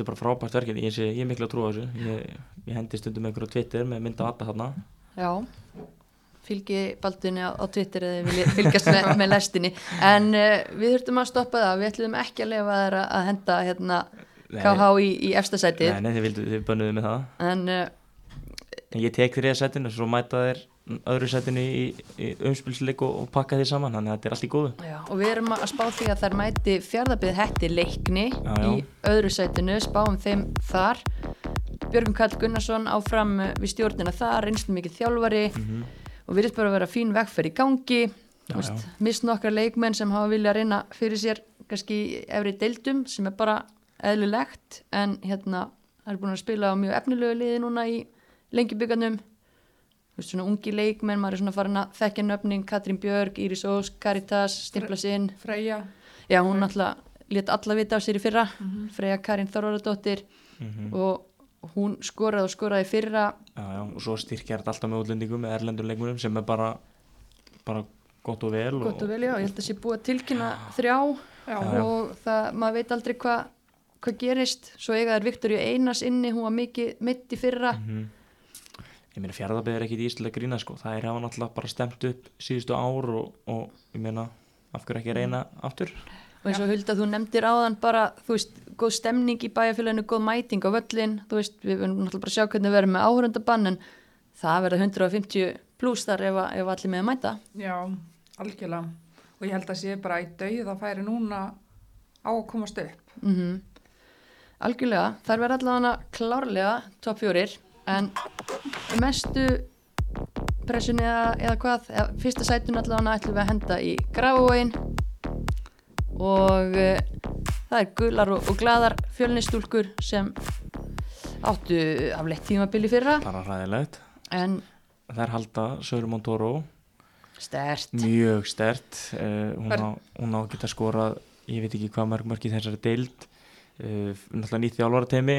þetta er bara frábært verkefni, ég, ég er miklu að trúa þessu. Ég, ég hendi stundum einhverju Twitter með mynda Adda þarna. Já, fylgi baldunni á, á Twitter eða vilja fylgjast með, með lestinni. En uh, við þurftum að stoppa það. Við ætlum ekki að lefa þær að henda hérna. KH í, í efstasætið Nei, nei, þið, vildu, þið bönnuðu með það. En uh, en ég tek þér í að setinu svo mæta þér öðru setinu í, í umspilsleik og, og pakka því saman þannig að þetta er allt í góðu. Já, og við erum að spá því að þær mæti fjárðabið hætti leikni Já, já. í öðru sætinu, spáum þeim þar. Björgum Kall Gunnarsson áfram við stjórnina þar, reynslu mikið þjálfari og virðist bara að vera fín vegferð í gangi. Mist nokkra leikmenn sem hafa vilja að reyna fyrir sér kannski efri deildum sem er bara eðlilegt en hérna það er búin að spila á mjög efnilegu liði núna í lengjubyggarnum veist, svona ungi leikmenn, maður er svona farin að þekkja nöfning, Katrín Björg, Íris Ós, Caritas, Stimpla sinn. Freyja, Já, hún alltaf let alla vita af sér í fyrra. Freyja Karin Þorvaradóttir Mhm. og hún skoraði og skoraði í fyrra. Já, já, og svo styrkjar þetta alltaf með útlendingum með erlendur leikmunum sem er bara, bara gott og vel gott og vel, já, ég held að sé búið að tilkynna þrjá. Já, og það, maður veit aldrei hvað hva gerist, svo eiga þær Viktoríu Einars inni, hún var mikið mitt í fyrra. Mhm. Ég meina fjárðabæð er ekkit íslega grína sko það er hafa náttúrulega bara stemt upp síðustu ár og, og ég meina af hverju ekki reyna aftur og eins og Hulda, þú nefndir áðan bara, þú veist, góð stemning í bæjarfélaginu, góð mæting á völlin, þú veist, við verðum náttúrulega bara að sjá hvernig við verðum með áhörundabann en það verða 150 pluss þar ef, að- ef allir með að mæta. já, algjörlega. Og ég held að sé bara í dauð að færi núna á að komast upp. Mm Algjörlega, þar verða allavega klárlega topp fjórir en mestu pressunni eða, eða hvað, eða, fyrsta sætun allavega ætlum við að henda í grafavóin og uh, það er gular og, og gladar fjölnistúlkur sem áttu afleitt tímabili fyrra. Bara ræðilegt en þær halda Söru Montoro stert mjög stert hún, Hvern- á, hún á að geta skorað ég veit ekki hvað mörg mörg í þessari deild náttúrulega nýtt þjálfara teimi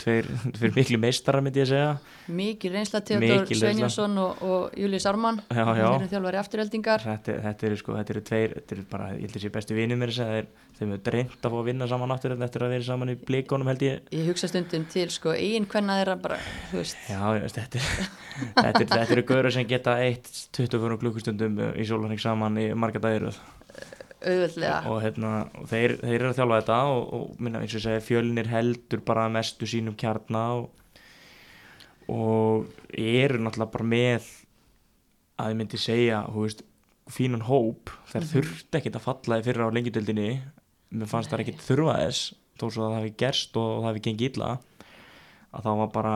tveir, tveir miklu meistarar myndi ég segja. Reynsla Mikil reynsla. Sveinjarsson og, og Július Arman eru þjálfari afturheldingar þetta, þetta eru sko, þetta eru tveir þetta eru bara, ég held að sé bestu vinið mér þeir, þeim er dreymt að fá að vinna saman aftur eftir að vera saman í blíkonum held ég. Ég hugsa stundum til sko eigin hvenna þeirra bara, þú veist, Já, þetta, þetta, er- þetta eru göður sem geta eitt 24 klukkustundum í sólarning saman í marga dagiröð auðveldlega. Og, hérna, og þeir, þeir eru að þjálfa þetta og, og minna eins og ég segi fjölnir heldur bara mestu sínum kjarna og, og eru náttúrulega bara með að ég myndi segja þú veist, fínan hóp. Þær Mhm. þurfti ekkit að falla í fyrra á lengjudöldinni mér fannst það ekkit þurfa þess þó svo að það hafi gerst og það hafi gengið illa. Að það var bara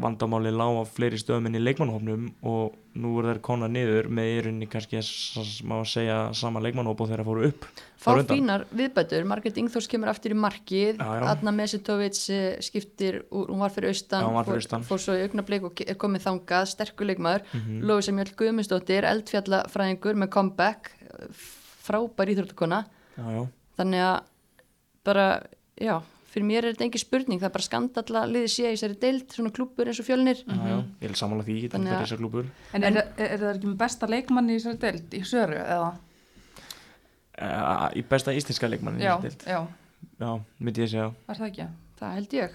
vandamáli lág á fleiri stöðum inn í leikmannhófnum og nú er þær konar niður með í rauninni kannski að segja sama leikmannhóp og þeirra fóru upp fá fínar viðbætur, Margrét Ingþórs kemur aftur í markið. Adna Mesitovic eh, skiptir, hún var fyrir austan Já, var fyrir fór- austan. fór svo í augnablik og er komið þangað, sterkuleikmaður mm. -hmm. Lóisa Mjöld Guðmundsdóttir, eldfjallafræðingur með comeback, frábær íþróttukona þannig að bara, já fyrir mér er þetta engin spurning, það er bara skandalla liðið sé í þessari deild, svona klúpur eins og fjölnir. Já, já, ég vil samála því, Þannig er að- þessar klúpur En er, er, er það ekki með besta leikmanni í þessari deild? Í Söru eða? uh, Í besta íslenska leikmann Já, já. já, já, myndi ég segja. Er það ekki? það held ég.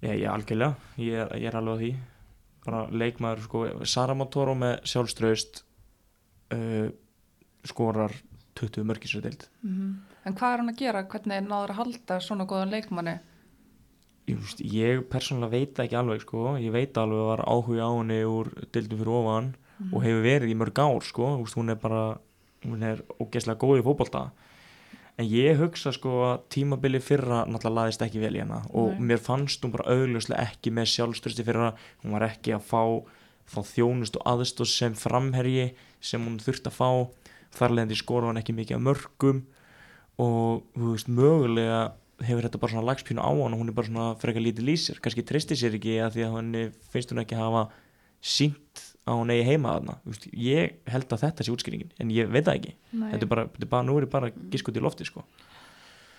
Já, ég algjörlega, ég er, ég er alveg á því. Bara leikmaður, sko Sara Motoro með sjálfströst uh, skorar 20 mörgisur deild En hvað er hann að gera? Hvernig er náður að halda svona góðan leikmanni? Veist, ég persónulega veit það ekki alveg sko. ég veit alveg að var áhuga á henni úr deildum fyrir ofan og hefur verið í mörg ár sko. Þú veist, hún er bara hún er ógeðslega góð í fótbolta en ég hugsa sko að tímabili fyrra náttúrulega laðist ekki vel í hana og Nei. mér fannst hún bara augljóslega ekki með sjálfstörsti fyrra hún var ekki að fá þá þjónust og aðstóð sem framherji sem hún þurfti að fá þar leðandi skora hann ekki mikið af mörgum og þú veist mögulega hefur þetta bara svona lagspínu á hann og hún er bara svona frekar lítið lýsir kannski tristi sér ekki að því að henni finnst hún ekki hafa sínt að hún eigi heima Þú veist, ég held að þetta sé útskýringin en ég veit það ekki Nei. þetta er bara, þetta bara, nú er ég bara giskut í lofti sko.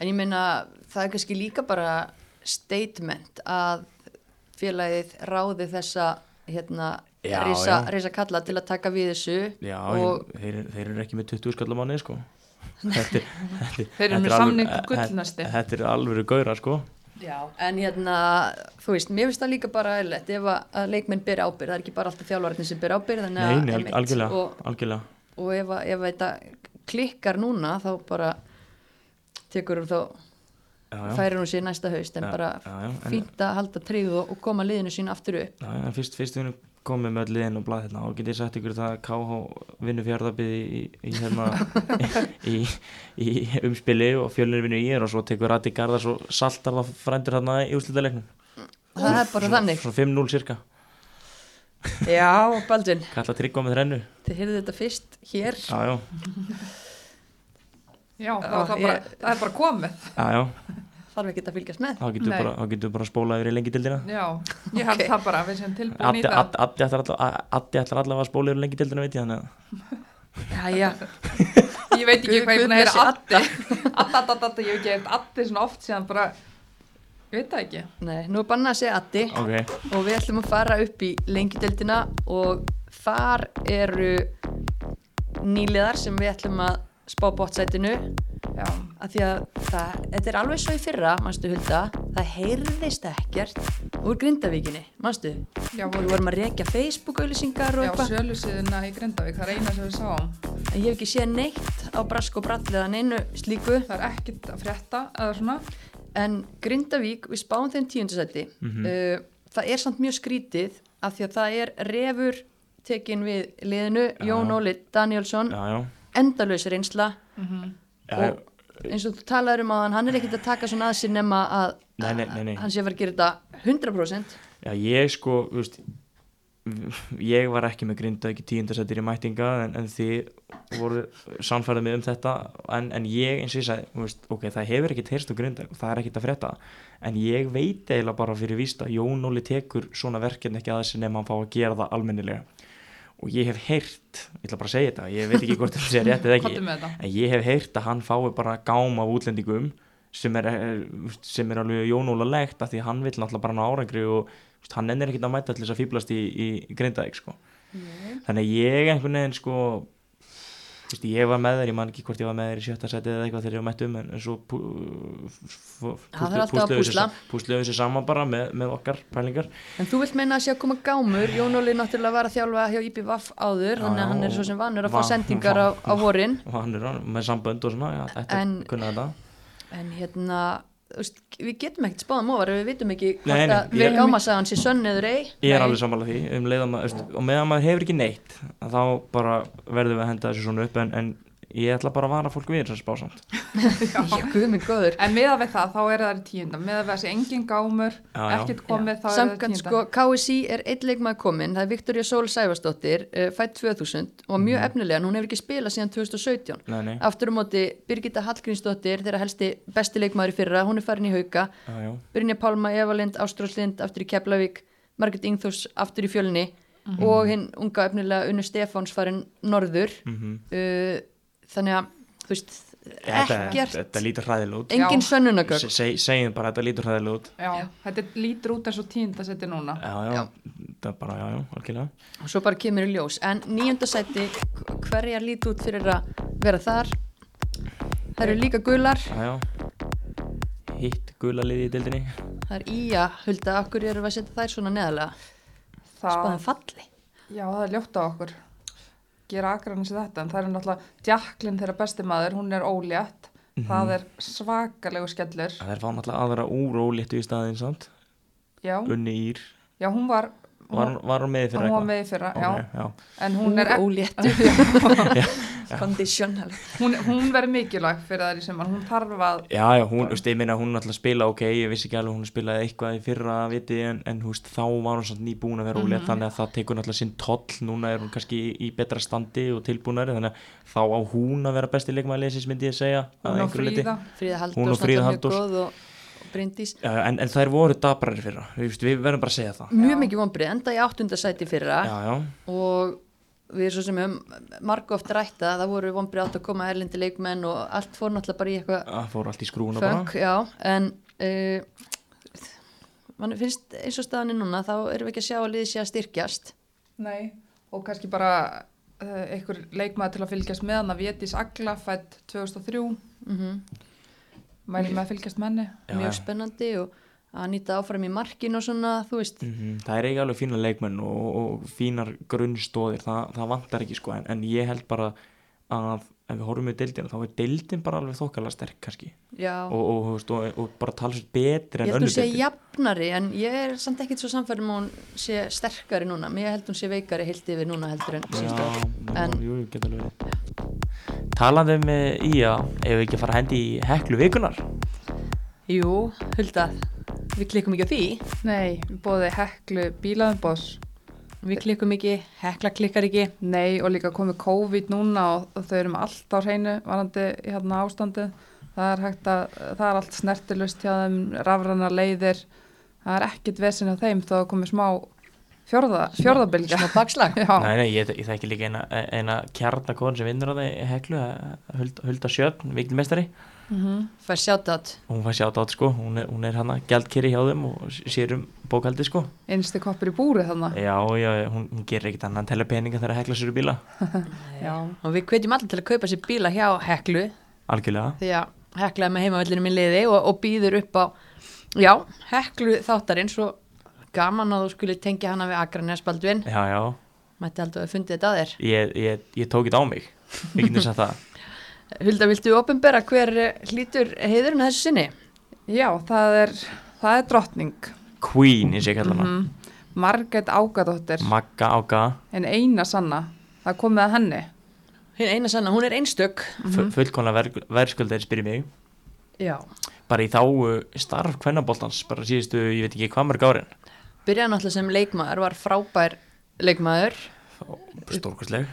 En ég meina, það er kannski líka bara statement að félagið ráði þessa hérna, risa kalla til að taka við þessu já, og þeir, þeir eru ekki með 20 skall á manni sko. Þetta, þetta, Þeir eru með er alveg- samning þetta- gullnæsti. þetta er alveg gauðra sko. Já, en hérna, þú veist, mér finnst það líka bara eðlilegt ef að, að leikmenn byrja ábyrð, það er ekki bara alltaf þjálfarinn sem byrja ábyrð, þannig Nei, að nei, einmitt, algjörlega, og, algjörlega. og ef, að, ef þetta klikkar núna þá bara tekur hún þá, færir hún sér næsta haust en Já, bara að halda tryggð og, og koma liðinu sín aftur upp. Já, en fyrst, fyrst við erum komið með öll liðin og blað hérna og get ég sagt ykkur það að KH vinnu fjárðabið í, í, hérna, í, í umspili og fjölnir vinnu í er og svo tekur Rati Garðars og saltar það frændur hérna í úslítaleiknum það er bara þannig. Svo 5-0 cirka, já, Baldvin, kalla tryggva með þrennu. Þið heyrðu þetta fyrst hér. Já, já, Já, það, Já, það, bara, ég- það er bara komið. já, já þarf ekki að fylgjast með þá getur Nei. bara, bara spólað yfir í lengi dildina Já, ég held Ok. það bara, við sem tilbúin í það. Addi- ætlar alla- Addi ætlar allavega að spóla yfir í lengi dildina veit ég þannig já, já, Ég veit ekki hvað ég búin að heyra Addi. Addi, Addi, Addi, Addi, ég hef ekki heyrt Addi svona oft síðan bara, ég veit það ekki. nei, nú er bannað að segja Addi Ok, og við ætlum að fara upp í lengjudeldina og þar eru nýliðar sem við ætlum að spá bótsætinu Já, að því að það, þetta er alveg svo í fyrra mannstu Hulda, það heyrðist ekkert úr Grindavíkinni, mannstu já, við voru, vorum að rekja Facebook-auðlýsingar og já, eitthvað. sölusíðuna í Grindavík, það er eina sem við sáum. en ég hef ekki séð neitt á Brask og Bralliða neinu slíku. Það er ekkit að frétta, eða svona. en Grindavík, við spáum þeim tíundasætti Mhm. uh, það er samt mjög skrítið af því að það er refur tekin við liðinu, Jón Já. Óli Danielsson já, já, endalaus reynsla Já, og eins og þú talaður um að hann er ekkert að taka svona að sér nema að Nei, nei, nei, hann sé að fara að gera þetta 100% Já, ég sko, þú veist, ég var ekki með grinda ekki tíundasættir í mætinga en, en þið voru samfærið mig um þetta. En, en ég eins og ég sagði, veist, ok, það hefur ekkert heyrst á grinda og það er ekkert að frétta. En ég veit eiginlega bara fyrir víst að Jón Óli tekur svona verkefni ekki að þessi nema hann fá að gera það almennilega og ég hef heyrt, ég ætla bara að segja þetta ég veit ekki hvort það sé rétt eða ekki þetta. en ég hef heyrt að hann fái bara gám af útlendingum sem er, eh, sem er alveg jónúlega að því hann vill náttúrulega bara ná árangri og veist, hann ennir ekkert að mæta til þess að fýblast í, í, í Grindavík sko. þannig að ég einhvern veginn sko þú veist, ég var með þér, ég man ekki hvort ég var með þér í sjötta seti eða eitthvað þegar ég var mættum en, en svo pú, fú, Það alltaf að púsla. púsluðum sér saman bara með, með okkar pælingar. En þú vilt meina að sé að koma gámur? Jón Óli náttúrulega var að þjálfa hjá IPVAF áður Já, þannig að hann er svo sem vanur að fá va- sendingar á, va- á vorin. er með sambönd og svona, já, þetta En- kunna þetta. en hérna við getum ekkert spáðum ofar við vitum ekki hvort að við gámasagan sé sönn eður ei. Ég er alveg sammála því um að veist, og meðan maður hefur ekki neitt að þá bara verðum við að henda þessu svona upp en, en ég ætla bara að vara fólk við þess að spá samt já, guð mig góður En meða við það, þá er það í tíunda. Meða við þessi engin gámur, Já, já. ekkert komið, þá er það í Samkvæmt tíunda. sko, KSI er einn leikmaður kominn, það er Viktoria Sól Sæfarsdóttir, uh, fætt 2000 og mjög efnilega, en hún hefur ekki spilað síðan 2017. Nei, nei, Aftur á móti, Birgitta Hallgrímsdóttir, þeirra helsti besti leikmaður í fyrra, hún er farin í hauka, já, já, Brynja Pálma, Evalind, Ástráslind, aftur í Keflavík, Margret Ingþús, aftur í fjölni og hinn unga efnilega Unnu Stefáns farin norður. mhm Uh, þannig að, þú veist, Þetta, ekkert, þetta lítur hræðilega út. Engin Já. sönnunagögg. Se- seg- Segjum bara að þetta lítur hræðilega út. Já, þetta lítur út eins og tíunda seti núna. Já, já, þetta er bara, já, já, algjörlega. Og svo bara kemur í ljós. En nýjönda sæti, hverjar lít út fyrir að vera þar? Það eru líka gular. Já, já. Hitt gula liði í dildinni það er ía, hulda, okkur eru við að setja þær svona neðalega Það, falli. Já, það er ljótt á okkur. Gera akranis þetta, en það er náttúrulega Jacqueline þeirra besti maður, hún er ólétt. Það er svakalegu skellur. Það er fá náttúrulega aðra úr óléttu í staðinn samt Já, Unni Ír já, hún var, Var, var hún með fyrir hún var með í fyrra, já. Ok, já. En hún er, óléttu conditional hún, hún verður mikilvæg fyrir þær í sumar. Hún þarf að, Já, já, hún, þú veist, ég meina hún alltaf spila ok, ég vissi ekki alveg hún spilaði eitthvað í fyrra viti en, en þú veist, þá var hún samt nýbúin að vera ólétt þannig að það tekur náttúrulega sinn toll núna er hún kannski í, í betra standi og tilbúnari þannig að þá á hún að vera besti leikmaðilegisins myndi ég segja að hún og. Fríða. Fríða Bryndís. Já, já, en, en þær voru dabrari fyrra, við, við verðum bara að segja það. Mjög mikið vonbrið, enda í áttunda sæti fyrra. Já, já, og við svo sem um marg oft rætta það voru vonbrið átt að koma erlendi leikmenn og allt fór náttúrulega bara í eitthvað það fór allt í skrúna bara. Fönk, já, en uh, mann finnst eins og staðan er núna þá erum við ekki að sjá að liði sé að styrkjast. Nei, og kannski bara uh, einhver leikmaður til að fylgjast með hann að Vétis Agla fætt 2003 mm mæli með að fylgjast með henni. Já, mjög spennandi og að nýta áfram í markin og svona, þú veist. Mhm, Það er ekki alveg fína leikmenn og, og fínar grunnstóðir, það, það vantar ekki sko en, en ég held bara að en við horfum í deildina þá er deildin bara alveg þokkalega sterk kannski. Já, og, og, og, og, og bara tala svo betri ég en held hún önnur sé deildin. jafnari en ég er samt ekkit svo samfærum að hún sé sterkari núna mér held hún sé veikari heilt yfir núna heldur en verið. Talandi um eh, Ía, ef við ekki að fara að hendi í heklu vikunar Jú, Hulda, við klikkum ekki á því. Nei, bóði heklu bílaðumbós Við klikkum ekki, hekla klikkar ekki Nei, og líka komið COVID núna og, þau eru með allt á hreinu varandi hérna ástandið. Það er hægt að, það er allt snertilust hjá þeim, rafrana leiðir. Það er ekkit vesin á þeim þó að komið smá fjórða, fjórðabilgja. Smá bakslag Já, Nei, nei, ég, ég þekki líka eina, eina kjarnakon sem vinnur á þeim heklu Hulda, Hulda Sjöfn, vikilmestari Fær sjátt og hún fær sjátt át sko, hún er, hún er hana gjaldkeri hjá þeim og sér um bókaldi sko. Einstu koppur í búri þannig. Já, já, hún, hún gerir ekkert annan tella peninga þegar að hekla sér í bíla. Já. Og við hvetjum allir til að kaupa sér bíla hjá heklu. Algjörlega. Því að hekla er með heimavellinu minn liði og, og býður upp á Já, heklu þáttarins og gaman að þú skulle tengja hana við Akranes Baldvin. Já, já, Mætti aldrei að fundið þetta að þér. Ég, ég, ég tók þetta á mig. Ég getur sagt það Hulda, viltu opinbera hver eh, hlýtur heiðurinn þessu sinni? Já, það er, það er drottning. Queen, eins og ég kalla hana Mm. Margrét Ágadóttir, Magga Ága, en eina sanna. Það komið að henni. Hinn eina sanna, hún er einstök mm -hmm. fullkona ver, verðskuldar spyrir mig Já bara í þáu starf kvennaboltans bara síðustu, ég veit ekki hvað mörg árin Byrjaði náttúrulega sem leikmaður, var frábær leikmaður stórkostleg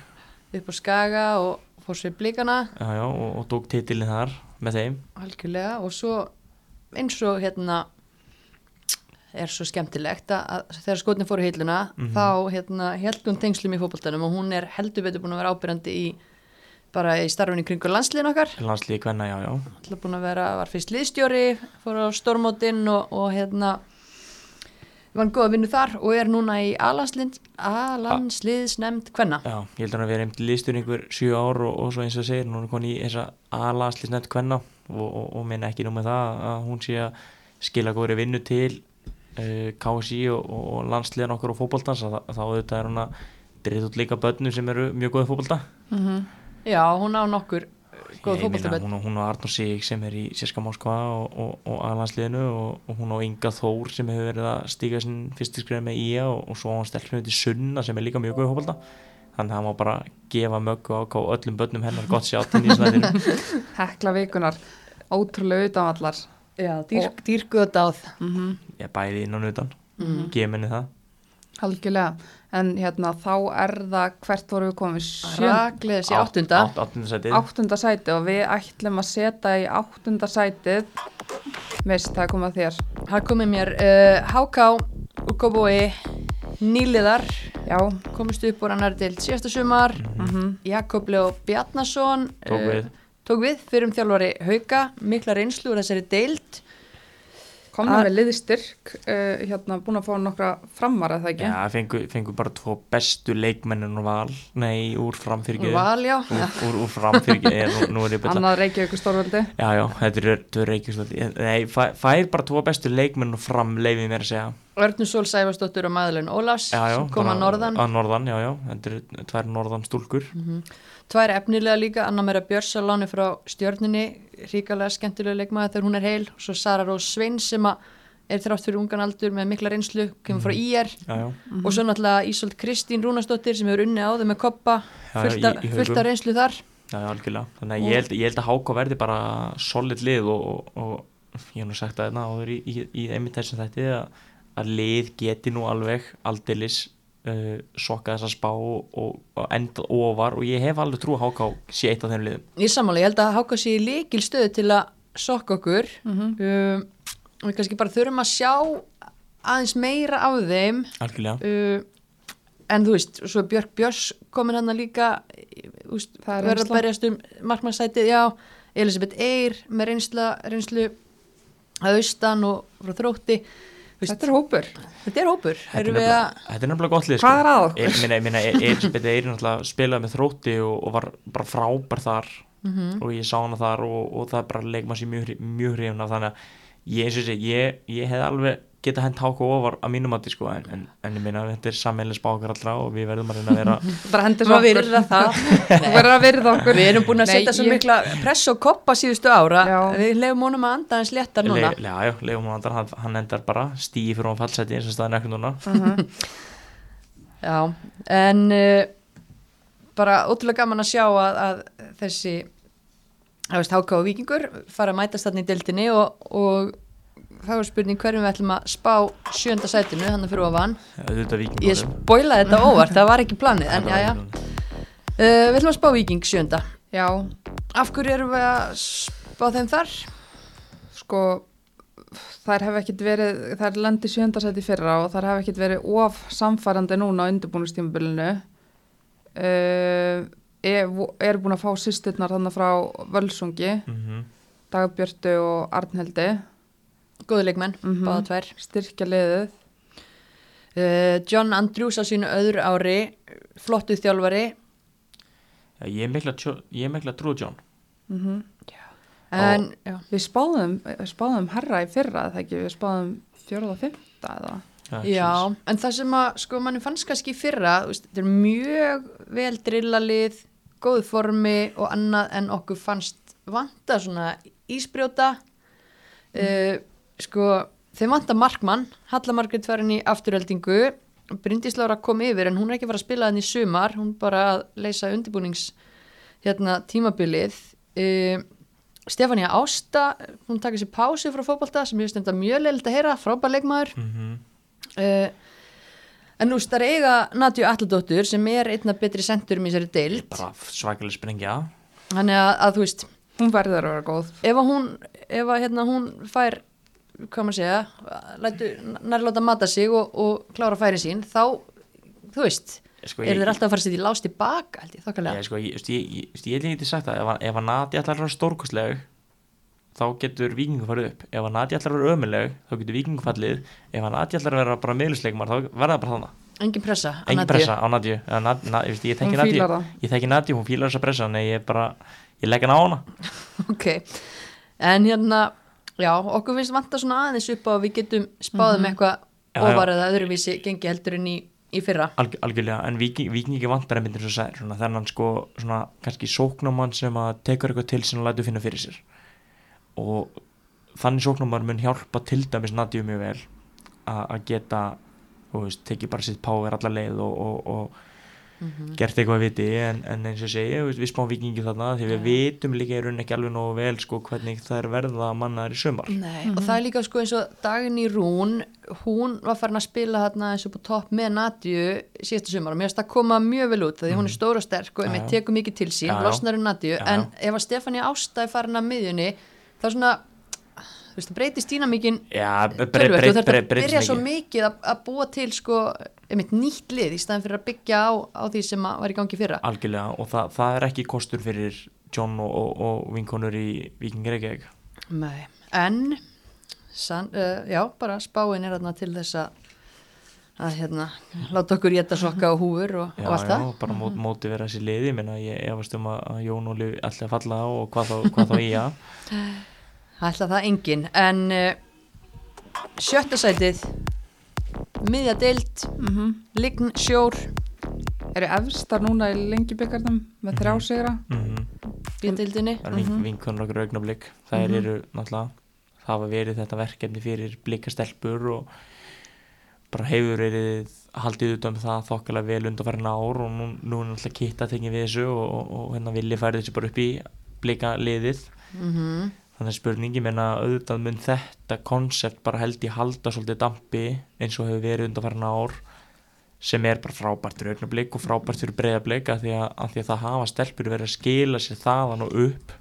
upp á Skaga og fór sér blíkana og, og tók titilin þar með þeim. Algjörlega og svo eins og hérna er svo skemmtilegt að, þegar skotni fóru heiluna Mhm. þá hérna held hún tengslum í fótboltanum og hún er heldur betur búin að vera ábyrjandi í bara í starfinni kringur landsliðin okkar. Landslíði kvenna, já, já. Alltaf búin að vera, var fyrst liðstjóri fór á stormótin og, og hérna var góð að vinna þar og er núna í alansliðs alansliðsnemnd kvenna. Já, ég held að hann að vera einmitt liðstur einhver sjö ár og, og svo eins og segir, hún er koni í þessa aðlandslisnett kvenna og, og, og minna ekki nú með það að hún sé að skila góðri vinnu til uh, KSI og, og landsliðan okkur og að þá auðvitað er hún að dreyða út líka börnum sem eru mjög góðið fótbolta. Já, hún á nokkur góð fótboltaböld hún, á- hún á Arnur Sig sem er í Sérska Moskva og, og, og aðlandsliðinu og, og hún á Inga Þór sem hefur verið að stíga sinn fyrstu skrifa með IA og, og svo á hann stelpnum til Sunna sem er líka mjög góð fótbolta. Þannig að hann má bara gefa möggu á á öllum börnum hennar gott sjátt inn í snæðinu Hekla vikunar, ótrúlega utanvallar. já, dýr, dýrkuð dáð Mm ég bæði inn og nutan Mhm. gefa henni það Algjörlega, en hérna þá er það hvert voru við komið raklega þessi áttunda. átt, áttunda sætið. Áttunda sæti og við ætlum að setja í áttunda sætið. Veist það er komið að þér. Það komið mér uh, HK og Kóbói nýliðar já, komist upp úr annar til síðasta sumar. Mm Jakob Leo Bjarnason Tók við. tók við. Fyrir um þjálfari Hauka mikla reynslu úr þessari deild komna Að- með liðstyrk uh, hérna búin að fá nokkra framar eða ekki? Já, fengu, fengu bara tvo bestu leikmennin úr val. Nei, úr framfyrkju úr val, já. Úr, úr, úr byrja annað Reykjavík stórveldi Já, já, þetta er, þetta er reykjustöld Nei, fæ, fær bara tvo bestu leikmenn og fram leifið mér að segja. Örnur Sól Sæfarsdóttur og Maðurlun Ólafs Já, já, að norðan. Að norðan, já, já, þetta er tvær norðan stúlkur tvær efnilega líka, Anna Meira Björns á láni frá stjörninni ríkalega skemmtilega leikmaður þegar hún er heil. Svo Sara Rós Sveins sem að er þrátt fyrir ungan aldur með mikla reynslu kemur frá IR Já, já, og svo náttúrulega Ísolt Kristín Rúnasdóttir sem hefur unnið á þau með koppa fullt, af- reynslu þar. Já, algjörlega. Þannig að ég held, ég held að Háka verði bara solid lið og, og, og ég hef nú sagt það hérna áður í, í, í einmitt þessum þætti að, að lið geti nú alveg aldeilis uh, sokka þessa spá og, og, og enda ofar og ég hef alveg trú að Háka sé eitt af þeim liðum. Ég sammála, ég held að Háka sé líkil stöðu til að sokka okkur. Mhm. um, og við kannski bara þurfum að sjá aðeins meira af þeim. Algjörlega. Uh, en þú veist, svo er Björk Björns komin hann líka úst, Það er verður að berjast um markmannsætið, já. Elisabeth Eyr með reynsla, reynslu að austan og frá þrótti Þú veist, þetta er hópur þetta er hópur Þetta er nefnilega, gott lið Hvað er að okkur? Ég minna, Eyri náttúrulega spilaði með þrótti og, og var bara frábær þar Mhm. og ég sá hana þar og, og það bara sem mjög, hri- mjög hrifna þannig að ég, ég, ég hef alveg geta hent háku ofar að mínum mati sko en, en, en ég meina þetta er sammeilins bákar allra og við verðum að reyna að vera bara hendur Svo okkur virða það. Þú verður að virða okkur. Við erum búin að setja svo ég- mikla press og koppa síðustu ára. Já. Við lefum honum að anda hans léttar núna. Le, já, já, Leifum Andar, hann, hann endar bara stíi fyrir hann fallseti eins og staðan ekkur núna. Já, en uh, bara ótrúlega gaman að sjá að, að þessi HK og Víkingur fara að mætast þarna í deildinni og, og þá er spurning hverjum við ætlum að spá sjönda sætinu, hann að fyrir ofan. Auðvitað Ég spoilaði þetta óvart, það var ekki planið en já, já, uh, við ætlum að spá Víking sjönda já, Af hverju erum við að spá þeim þar? sko þær hef ekkit verið, þær lendi sjöndasæti fyrra og þær hef ekkit verið of samfærandi núna á undirbúinustímabilinu uh, er, er búin að fá sýsturnar þannig frá Völsungi, Mhm. Dagbjörtu og Arnheldi Góðu leikmenn, Mhm. báða tvær. Styrkja liðið. Uh, John Andrews á sínu öðru ári flottu þjálfari. Já, ég er mikla, er mikla trú John. Mm en, já, Við spáðum, við spáðum herra í fyrra eða ekki, við spáðum fjóruða og fymta eða? Já, en það sem að sko manni fannst kannski í fyrra, veist, þetta er mjög vel drillalið, góðu formi og annað en okkur fannst vanta svona ísbrjóta. Uh, sko þeim vanta markmann, Halla Margrét var henni í afturöldingu, Bryndís Lára kom yfir en hún er ekki fara að spila henni í sumar. Hún bara að leysa undirbúnings hérna tímabilið. Uh, Stefania Ásta hún takir sér pási frá fótbolta sem ég stenda mjög leiligt að heyra, frábær leikmaður. Mm Uh, en nú starf eiga Nadju Alladóttur sem er einna betri sendur í þessari deild. Bara svakalega sprengja. Þannig að, að þú veist Hún verður að vera góð. ef að hún, ef að, hérna, hún fær hvað maður segja lætu, næri láta mata sig og, og klára færi sín þá þú veist, sko, eru þeir alltaf að fara að setja í lást tilbaka held ég, ég, þokkalega sko, ég, ég, ég, ég, ég get ekki sagt það ef, að- ef að Nati ætlar að vera stórkostleg þá getur vikingu farið upp. Ef að Nati ætlar að vera ömuleg þá getur vikingu fallið. Ef að Nati ætlar að vera bara meðlisleikmar þá verða það bara þannig engin pressa á engin Nadju. pressa á Nadju Eða Nad- Na- ég, þekki þekki Nadju, hún fílar þessa pressa bara, ég legg hann á hana. Ok, en hérna já, okkur finnst vanta svona aðeins upp á að við getum spáðum eitthvað Já, já. ofar eða öðruvísi gengi heldur en í, í fyrra. Alg, algjörlega, en viking, vikingi vantar einmitt eins og sæður, svona þennan sko svona kannski sóknumann sem að tekur eitthvað til sem að lætu finna fyrir sér. Og þannig sóknumann mun hjálpa til dæmis Nadju mjög vel að geta þú veist, tekið bara sitt power alla leið og, og, og Mhm. gert eitthvað viti en, en eins og þú veist, við spáum vikingi þarna því við vitum líka í rauninni ekki alveg nógu vel sko hvernig það er verða mannaðar í sumar. Nei, og það er líka sko eins og Dagný Rún, hún var farin að spila hérna eins og på topp með Nadju síðasta sumar og mér finnst það koma mjög vel út því hún er stóra og sterk og einmitt já. tekur mikið til sín, losnar um Nadju. En ef að Stefania Ásta er farin að miðjunni þá svona, veist, það breytist dýna mikið Já, tölvöld og þetta byrja svo mikið. að, að búa til sko, einmitt nýtt lið í staðin fyrir að byggja á, á því sem var í gangi fyrra. Algjörlega og það, það er ekki kostur fyrir John og, og, og vinkonur í Vikingi Reykjavík. Nei, en san, uh, já, bara spáin er þarna til þess að að hérna, láta okkur geta sokka og húfur og, já, og allt já, það. bara mót, móti vera þessi liði minna ég efast um að, Jón Óli ætla að falla á og hvað þá, hvað þá í að ætla það engin en uh, sjötta sætið. Miðja deild. Mm -hmm. lign sjór. Eru efstar núna í lengjubikarnum með þrjá sigra? Mm -hmm. í deildinni. Það er vink, mm -hmm. vinkonur okkur augnablík þær eru náttúrulega það hafa verið þetta verkefni fyrir blikastelpur og bara hefur verið haldið út um það þokkalega vel undanfærin ár og nú, nú er náttúrulega kitta tekið við þessu og, og, og hérna vilja færi þessu bara upp í blika liðið mm þannig að spurningi menna auðvitað mun þetta konsept bara held í halda svolítið dampi eins og hefur verið undanfærin ár sem er bara frábært fyrir augnablik og frábært fyrir breyðablik af því því að það hafa stelpur verið að skila sér þaðan og upp.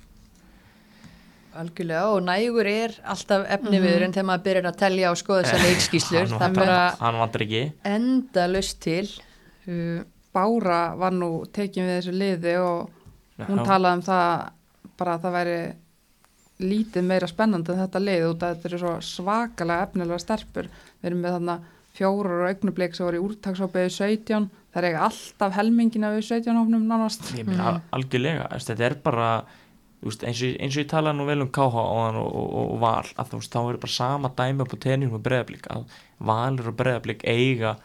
Algjörlega og nægur er alltaf efni viður en þegar maður byrjar að telja og skoða þessar leikskíslur hann það bara hann vantar ekki. enda löst til. Uh, Bára var nú tekin við þessu liði og hún Já. talaði um það bara að það væri lítið meira spennandi en þetta lið út að þetta eru svo svakalega efnilega stelpur. Við erum með þarna fjórar og augnublik sem voru í úrtaksópiðu 17 það er ekki alltaf helmingina við 17 hófnum nánast. Ég meina Mhm. algjörlega. Þetta er bara veist, eins, og, eins og ég talaði nú vel um KH og, og, og, og Val að þú veist, þá er bara sama dæmi upp á tenjum og breyðablík að Valur og breyðablík eiga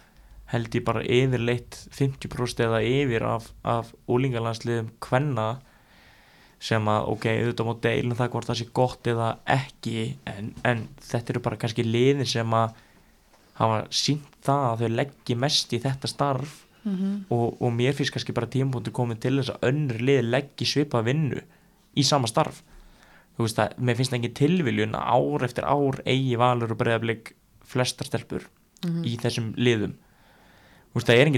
held ég bara yfirleitt 50% eða yfir af, af úlingalandsliðum kvenna sem að, ok, auðvitað má deilum það hvort það sé gott eða ekki en, en þetta eru bara kannski liðin sem að hafa sínt það að þau leggji mest í þetta starf og, og mér finnst kannski bara tímapunktur komið til þess að önnur lið leggji svipað vinnu í sama starf. Þú veist að mér finnst það engin tilviljun að ár eftir ár eigi valur og breyðablik flestar stelpur í þessum liðum veist það er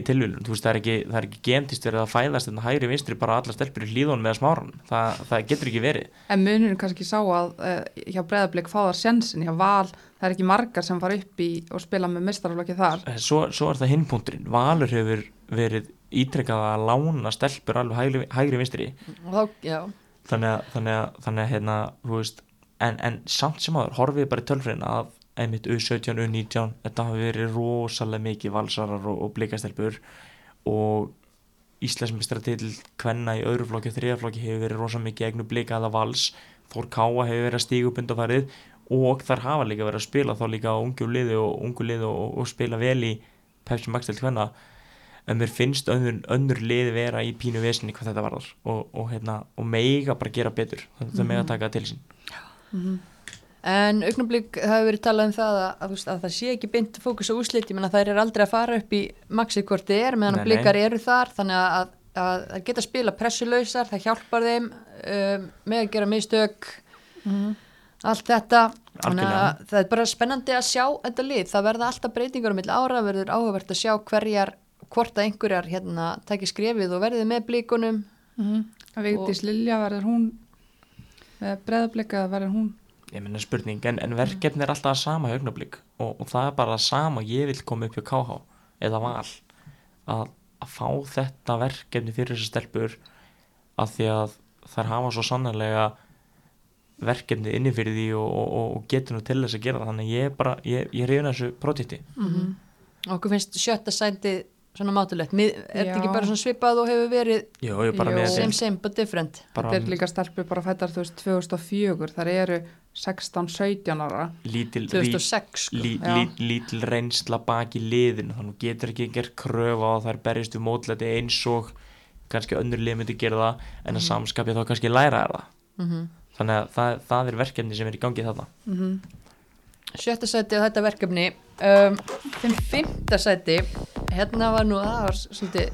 þú veist það er ekki, það ekki gentist verið að fæðast en hægri vinstri bara allar stelpur í hlýðunum eða smáran það, það getur ekki verið. En munurinn kannski sá að uh, hjá breyðarblik fá þar sjensin, hjá val, það er ekki margar sem fara upp í og spila með mistaraflokki þar. Eh, svo, svo er það hinpunkturinn Valur hefur verið ítrekkað að lána stelpur alveg hægri, hægri vinstri. Þá, þannig að, þannig að, þannig að hérna, veist, en, en samt sem aður horfið bara í tölfræðina að einmitt U17, U19, þetta hafi verið rosalega mikið valsarar og, og blikastelpur og Íslandsmeistra til kvenna í öðru flokki og þriða flokki hefur verið rosalega mikið egnu blikaða vals, Þór Káa hefur verið að stíga upp undarfærið og þar hafa líka verið að spila þá líka ungu liði og ungu liði og, og spila vel í Pepsi Max til kvenna. En mér finnst önnur, önnur liði vera í pínu vesinni hvað þetta varðar og, og, hérna, og mega bara gera betur. Þetta mm mega taka það til sín En augnablík það hefur verið talað um það að, að, þú veist, að það sé ekki beint fókus á úslit, ég menna þær eru aldrei að fara upp í maxið hvort þið er, meðan að blíkar eru þar, þannig að, að, að geta spila pressulausar, það hjálpar þeim um, með að gera mistök, allt þetta, þannig að það er bara spennandi að sjá þetta lið, það verða alltaf breytingar um milli ára, verður áhugavert að sjá hverjar, hvort að einhverjar hérna taki skrefið og verðið með blíkunum, Mm Vigdís Lilja verður hún eða verður hún ég menna spurning, en, en verkefni er alltaf að sama haugnablik og, og það er bara að sama ég vil koma upp hjá KH eða val. Að, að fá þetta verkefni fyrir þessar stelpur að því að þær hafa svo sannarlega verkefni inni fyrir því og, og, og, og getur nú til þess að gera það. Þannig ég er bara, ég, ég reyna þessu projekti okkur finnst sjötta sæti svona mátulegt, Mið, er þetta ekki bara svona svipað og hefur verið með same same but different? Bara Þetta er líka stelpur bara fættar þú veist 2004, þar eru 16-17 ára. lítil, 2006 sko. lí, lí, lítil reynsla baki liðinu þannig að getur ekki gert kröfu á að þær berjast við mótlæti eins og kannski önnur lið myndi gera það en að samskapja þá kannski læra það Mhm. þannig að það, það er verkefni sem er í gangi þarna Mm sjötta sæti á þetta verkefni um, þeim fymta sæti hérna var nú, það var svolítið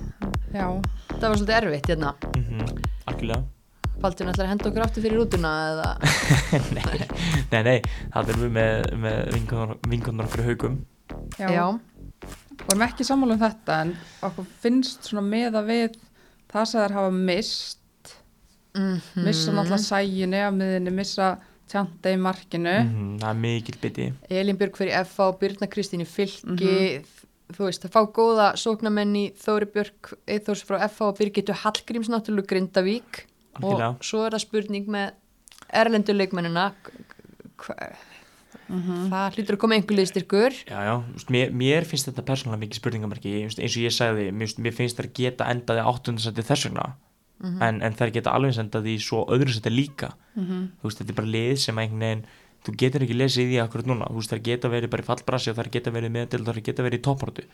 Já, það var svolítið erfitt hérna mm -hmm. algjörlega Baldur ætlar að henda okkur aftur fyrir rútuna eða? Nei, nei, nei, það er við með, með vinkonar fyrir haugum já. já, Vorum ekki sammála um þetta en okkur finnst svona meða við það sem þær hafa mist, mm missa náttúrulega sæginu af miðinni, missa tjanta í markinu. mm það er mikil biti. Elín Björg fyrir FH, Birna Kristín í fylki. Þú veist, að fá góða sóknamenn í Þóri Björg Eithors frá FH og Birgitu Hallgríms náttúrulega Grindavík Algjörlega. og svo er það spurning með erlendu leikmennina. Hva, það hlýtur að koma einhver liðstyrkur já, já, veist, mér, mér finnst þetta persónulega mikið spurningamarki eins og ég sagði, mér, finnst- mér finnst þær geta endaði áttundasætti þess vegna. En, en þær geta alveg endaði í svo öðru sætti líka. Þú veist, þetta er bara lið sem einhvern veginn þú getur ekki lesið í því akkurat núna. Veist, þær geta verið bara í fallbrasi og þær geta verið meðdel þær geta verið í topportu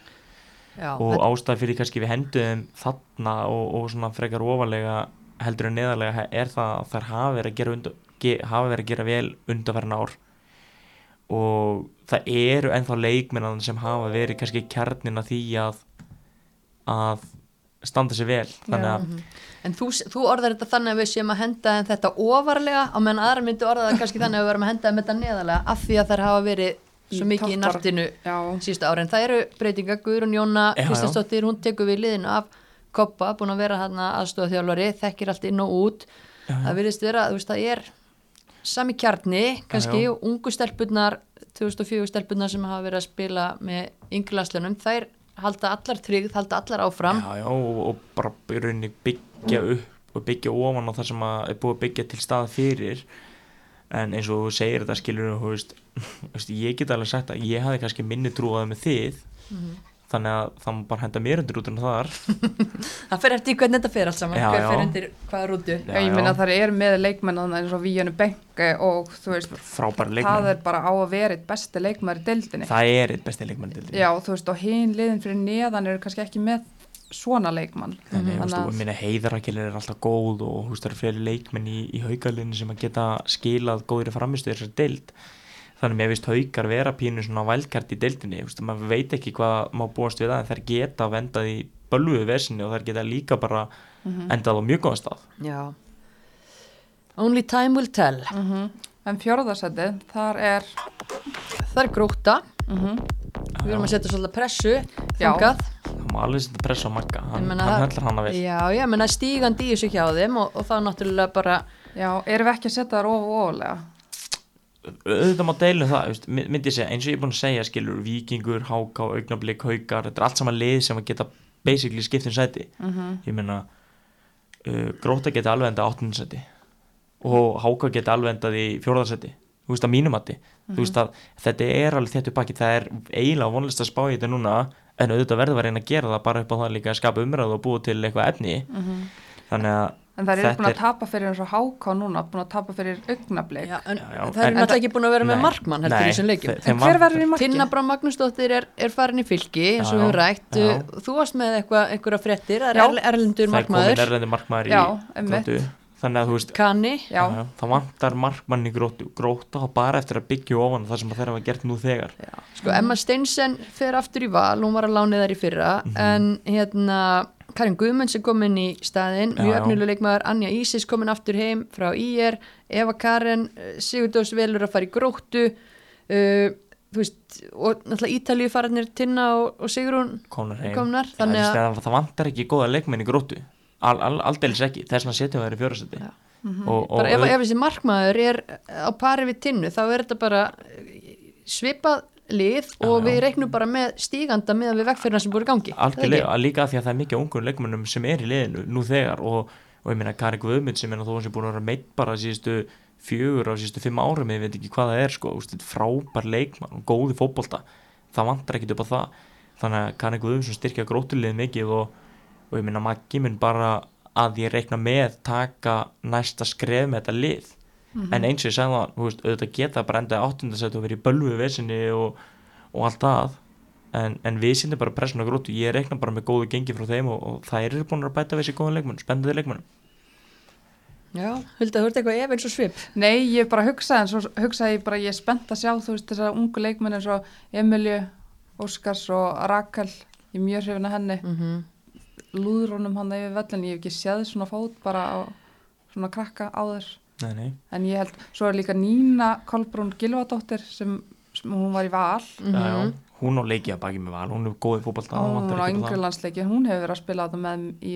já, og þetta- ástæð fyrir kannski við henduðum þarna og, og svona frekar ofalega heldur en neðarlega er það að þær hafa verið að verið að gera vel undanferðin ár og það eru ennþá leikmennan sem hafa verið kannski kjarnin að því að að standa sér vel þannig að Mhm. En þú, þú orðar þetta þannig að við séum að henda þetta ofarlega á meðan aðra myndi orða það kannski þannig að við verum að henda þetta neðarlega af því að þær hafa verið svo mikið í nartinu Já, síðustu árin. Það eru breytinga, Guðrún Jóna Já, já. Kristinsdóttir, hún tekur við liðinu af Koppa, búin að vera hann aðstofa þjálfari, þekkir allt inn og út. Það virðist vera, þú veist, það er sami kjarni, kannski, Já, já. ungu stelpunnar, 2004 stelpunnar sem hafa verið að spila með ynglaslunum, þær halda allar tryggð, halda allar áfram. já, já, og, og bara í rauninni byggja upp og byggja ofan á það sem er búið að byggja til stað fyrir en eins og þú segir þetta skilur þú veist, ég get alveg sagt að ég hafði kannski minni trúaði með þið þannig að það má bara henda mér undir út en þar Það fer eftir hvernig þetta fer allt saman, Já, hver fer undir hvaða rútu. Já, ég minna að það er með leikmenn þarna eins og Víjanu Benke og þú veist, frábæri það er bara á að vera eitt besti leikmæður í deildinni. það er eitt besti leikmenn til Já, þú veist, og hinn liðin fyrir neðan eru kannski ekki með svona leikmann. Þannig, að heiðarakilin er alltaf góð og þú veist, það eru fleiri leikmenn í, í haugalinu sem að geta skilað góðri framistu þessar deild þannig að mér finnst haukar vera pínu svona vælkart í deildinni, þú veist, maður veit ekki hvað má búast við það en þær geta vendað í bölvuðu vesinni og þær geta líka bara endað á mjög góðan stað Já. Only time will tell. Mhm. En fjórðarsætið, þar er, Það er gróta. mhm, Við erum að setja svolítið pressu. Já. Þangað. það má alveg setja pressa á magga, hann, Ég meina hann það- hellar hana vel Já, já, menna stígandi í þessu hjá þeim og, og það er náttúrulega bara, já, erum við ekki að setja þar of og ofalega? Auðvitað má það, þú veist, my- myndi ég segja eins og ég er búin að segja, skilur, vikingur, háká augnablík, haukar, þetta er allt saman lið sem að geta basically skipt um sæti. Mhm. ég meina uh, gróta geti alveg endað áttundasæti og háka geti alveg endað í fjórðarsæti þú veist að mínumatti þú veist að þetta er alveg þetta baki það er eiginlega vonlist að spá í þetta núna en auðvitað verður að reyna að gera það bara upp á það líka að skapa umræðu og búa til eitthvað efni. Þannig að En það eru búin að tapa fyrir eins og háká núna, búin að tapa fyrir augnablik. já, en Já, já, það er en- náttúrulega ekki búin að vera með markmann heldur nei, í þessum leikjum. En hver verður í markið? Tinna Brá Magnúsdóttir er, er farin í fylki eins og við höfum rætt. já. Þú varst með eitthvað, einhverja fréttir, það er erlendur það er komin markmaður, markmaður í grótu þannig að þú veist Kani. Já, já, það vantar markmann í grótu gróta þá bara eftir að byggja ofan það sem það þeirra var gert nú þegar Sko, Emma Steinsen fer aftur í val, hún var að lánið Karin Guðmunds er komin í staðinn, Já, mjög já. efnilega leikmaður, Anja Ísis komin aftur heim frá IR, Eva Karin, eh, Sigurdós velur að fara í gróttu, uh, þú veist, og náttúrulega Ítalíu fararnir Tinna og, og Sigrún komnar heim. komnar, veist, að, það, það vantar ekki góða leikmenn í grótu al, al, aldeilis ekki, þess setjum við þær í og, og bara ef, ef þessi markmaður er á pari við Tinnu, þá er þetta bara svipað lið og við reiknum bara með stíganda meðan við vegferðina sem búið í gangi. Ekki? algjörlega, líka af því að það er mikið ungun leikmennum sem er í liðinu nú þegar og, og ég meina Kari Guðmund sem er þó sem búin að vera meitt bara síðustu fjögur á síðustu fimm árum ég veit ekki hvað það er sko, úst, frábær leikmann og góði fótbolta það vantar ekkit upp á það þannig að Kari Guðmund styrkja grótulið mikið og, og ég meina Maggi mun bara að ég reikna með taka næsta skref með þetta lið en eins og ég sagði það, þú veist, auðvitað geta bara endað áttundasætt og verið í bölvu vesinni og, og allt það. En, en við sýndum bara pressun og grótu ég reikna bara með góðu gengi frá þeim og, og það eru búin að bæta við sér góðan leikmenn spennandi leikmenn Já, Hulda, þú ert eitthvað ef eins og svip. Nei, ég bara hugsaði en svo hugsaði ég bara ég er spennt að sjá þú veist þessar ungu leikmenn eins og Emilju, Óskars og Rakel ég er mjög hrifin að henni. Mm -hmm. lúðrónum hann yfir vellin, ég hef ekki séð svona fót bara á svona krakka áður nei, nei. en ég held, svo er líka Nína Kolbrún Gilvadóttir sem, sem hún var í val. Mhm. Já, já. hún á leiki að baki með val. Hún er góði fótbolta og það hún á það. landsleiki. Hún hefur verið að spila þetta með í,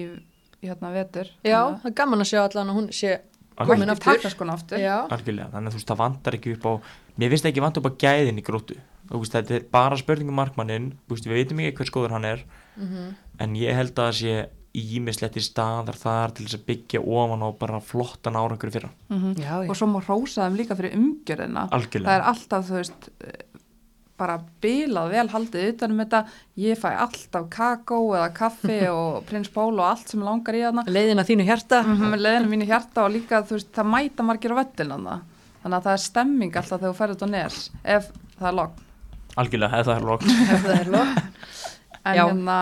í hérna vetur. Já, það er gaman að sjá allan að hún sé komin aftur. algjörlega, þannig að þú veist það vantar ekki upp á mér finnst ekki vant upp á gæðin í grótu þú veist þetta er bara spurningum markmannin við veitum ekki hvers góður hann er. Mhm. en ég held að það sé ímisletti staðar þar til þess að byggja ofan á bara flottan árangur fyrra. Mhm. já, já. og svo má rósa þeim líka fyrir umgjörðina. Það er alltaf, þú veist bara bilað vel haldið utanum þetta, ég fæ alltaf kakó eða kaffi og prins Pól og allt sem langar í hana leiðin að þínu hjarta. mm -hmm, leðinu mínu hjarta og líka þú veist, það mæta margir á völlin hana þannig að það er stemming alltaf þegar þú ferður þetta nes ef það er logg algjörlega, ef það er lók Ef það er lók. en hérna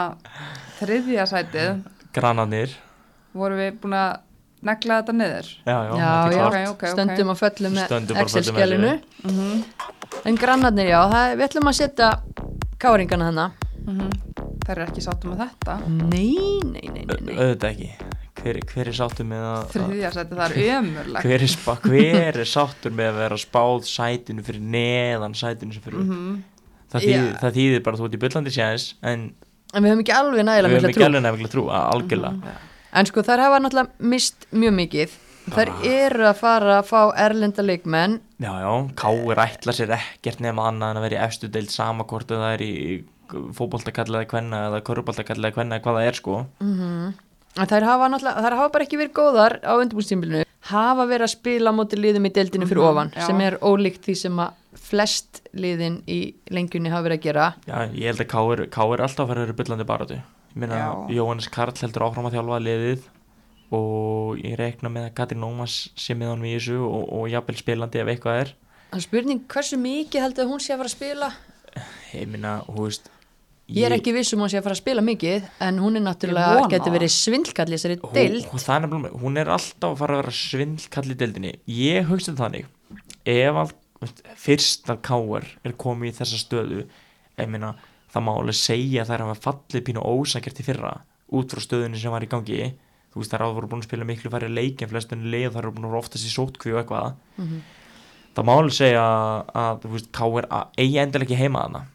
þriðja sætið grananir, vorum við búin að negla þetta niður já, já, Já, er já, klárt. ok, ok, ok. stöndum að föllu með Excel-skjælinu. mm En grannarnir, já, það, við ætlum að setja káringana þannig. þær eru ekki sáttum með þetta Nei, nei, nei, nei, nei. auðvitað ekki hver, hver er sáttur með að þriðja sætið, það er ömurlegt hver er, hver er sáttur með að vera spáð sætinu fyrir neðan sætinu sem fyrir mm það, þýðir, Já. það þýðir bara þú ert í byllandi séðis en En við höfum ekki alveg við nægilega höfum mikla ekki trú. alveg nefnilega trú að- algjörlega En sko, þær hafa náttúrulega mist mjög mikið. Þær Ah. eru að fara að fá erlenda leikmenn. já, já, Káir ætla sér ekkert nema annað en að vera í efstu deild sama hvort það er í fótboltakall eða kvenna eða köruboltakall eða kvenna eða hvað það er sko Mm En þær hafa náttúrulega, þær hafa bara ekki verið góðar á undirbúrstímbilinu. Hafa verið að spila á móti liðum í deildinu fyrir Mhm, ofan, já. sem er ólíkt því sem að flest liðin í lengjunni hafa verið að gera. Já, ég held að Káir, Káir alltaf að fara að vera byllandi baratu Ég meina, Já. Jóhannes Karl heldur áfram að þjálfa liðið og ég rekna með að Katrín Ómas sé með honum í þessu og, og jafnvel spilandi ef eitthvað er. Það er spurning hversu mikið heldur að hún sé að fara að spila? Ég meina, hú veist Ég er ekki viss um að hún sé að fara að spila mikið en hún er náttúrulega, getur verið svindkall í þessari hún, deild. hún, það er hún er alltaf að fara að vera svindlkall í deildinni. Ég hugsa um þannig ef að fyrst að Káir er komið í þessa stöðu. Meina, það má alveg segja að þær hafa fallið pínu ósakert í fyrra út frá stöðunni sem var í gangi. Þú veist þær hafa voru búin að spila miklu færri leik en flestunni leið þær hafa búin að vera oftast í sótkví og eitthvað. Mhm. það má alveg segja að a- eigi endilega ekki heima þarna.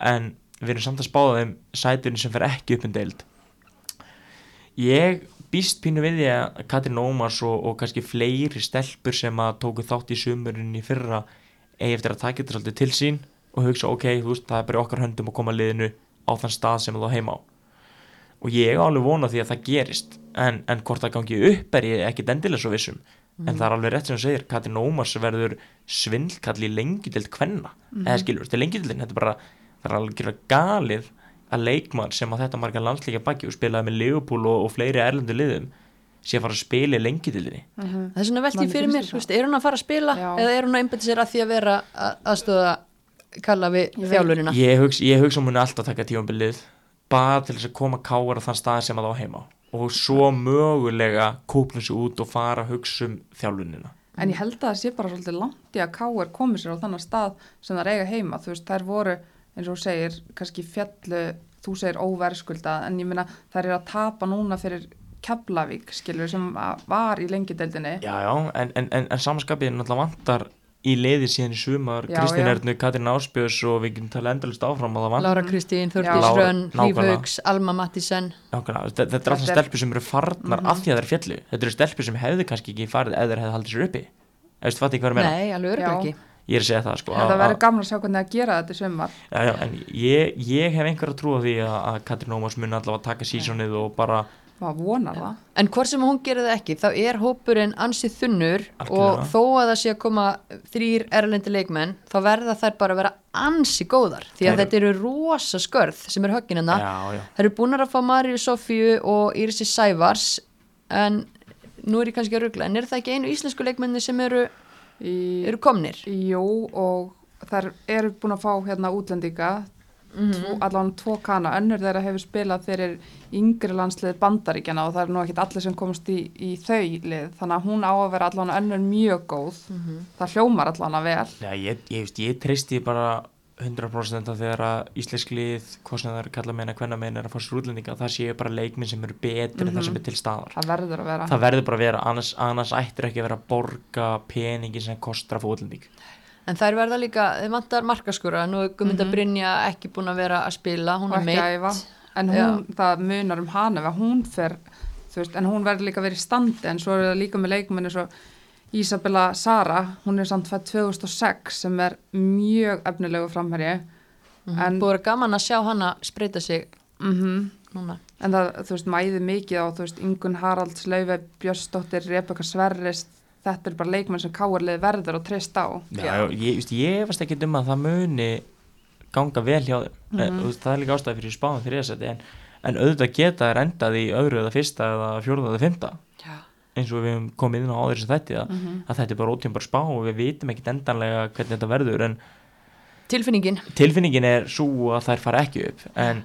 En við erum samt að spáða þeim sætunni sem fer ekki upp um deild. Ég býst pínu við því að Katrin Ómars og, og kannski fleiri stelpur sem að tóku þátt í sumurinn í fyrra eigi eftir að taka þetta svolítið til sín og hugsa ok, þú veist, það er bara okkar höndum að koma liðinu á þann stað sem þú heima á. Og ég á alveg vona því að það gerist en, en hvort það gangi upp er ég ekkit endilega svo vissum. En það er alveg rétt sem þú segir, Katrin Ómars verður svindlkall í lengjudeld kvenna. Eða skilur, þetta er lengjudeldin, þetta er bara það er alveg galið að leikmann sem að þetta margar landsleika baki og spilaði með Leopold og, og fleiri erlendu liðum sé að fara að spila í lengjudeldinni Það er svona veltið fyrir mér, veist, er hún að fara að spila Já. eða er hún að einbæta sér að því að vera að- aðstöða kalla við þjálfurina ég hugsa, ég hugsa um henni alltaf að taka tímabilið bara til þess að koma káar á þann stað sem að þá heima á og svo mögulega kúpna sig út og fara að hugsa um þjálfunina En ég held að það sé bara svolítið langt í að K.R. komið sér á þannig stað sem það eiga heima. Þú veist, þær voru, eins og þú segir, kannski fjallu, þú segir óverðskulda, en ég meina þær eru að tapa núna fyrir Keflavík, skilur, sem var í lengideldinni. já já, en, en, en, en samanskapið náttúrulega vantar í liði síðan í sumar Kristín. Ernu, Katrín Áspjörs og við getum tala endalist áfram að það vantar Lára Kristín, Lára- Rönn. Hlífauks, Alma Mattisen Nákvæmlega, þetta, þetta er alltaf er- stelpur sem eru farnar af því að það er fjallu þetta eru stelpur sem hefðu kannski ekki farið eða hefðu haldið sér uppi Þú veist, fattu ekki hvað er að meina? Nei, alveg örgulega Já. ekki Ég er að segja það sko En að- það verður að- gaman að sjá hvernig það gera þetta sumar. já, já, en ég, ég hef einhver að trúa því að, að Katrín Ómars muni allavega taka sísonið og bara Maður vonar það. En hvort sem hún gerir það ekki, þá er hópurinn ansið þunnur og þó að það sé að koma þrýr erlendi leikmenn, þá verða þær bara að vera ansi góðar, því að Þær- þetta eru rosa skörð sem er högginina. já, já, Það eru búin að fá Maríu Sofíu og Írisi Sævars, en nú er ég kannski að ruggla, en er það ekki einu íslensku leikmenni sem eru, eru komnir? Jú, og þær eru búin að fá hérna útlendinga, Mm allan tvo kana, önnur þeirra hefur spilað fyrir yngri landslið bandaríkjana og það er nú ekkit allir sem komast í, í þau lið, þannig að hún á að vera allan önnur mjög góð, það hljómar allan að vel. já ég, ég, veist, ég treysti bara 100% að þegar að íslensk lið, það er kalla meina hvenna meina er að fá sér útlendinga, það séu bara leikminn sem eru betri en það sem er til staðar. Það verður að vera. það verður bara að vera, annars, annars ættir ekki að vera að borga peningin sem kostar að fá útlending. En þær verða líka, þeir vantar markaskura, nú er Guðmynda Brynja ekki búin að vera að spila, hún er að meitt. En hún, það munar um hana að hún fer, veist, en hún verður líka verið í standi, en svo er það líka með leikmenni svo Ísabella Sara, hún er samt fætt 2006 sem er mjög efnilegu framherji, En en, búið að gaman að sjá hana spreita sig mm núna. en það, þú veist, mæði mikið á, þú veist, Ingun Haralds, Laufe, Björnsdóttir, Rebecca Sverris, þetta er bara leikmenn sem káarlið verður og treyst á. Já, já. ég, veist, ég veist ekki um að það muni ganga vel hjá þeim mm Mhm. veist, það er líka ástæði fyrir spáðum fyrir þess en, en auðvitað geta er endað í öðru eða fyrsta eða fjórða eða fymta Já. Eins og við hefum komið inn á áður sem þetta að, Mhm. að þetta er bara ótíma bara spá og við vitum ekkit endanlega hvernig þetta verður en Tilfinningin, tilfinningin er svo að þær fara ekki upp en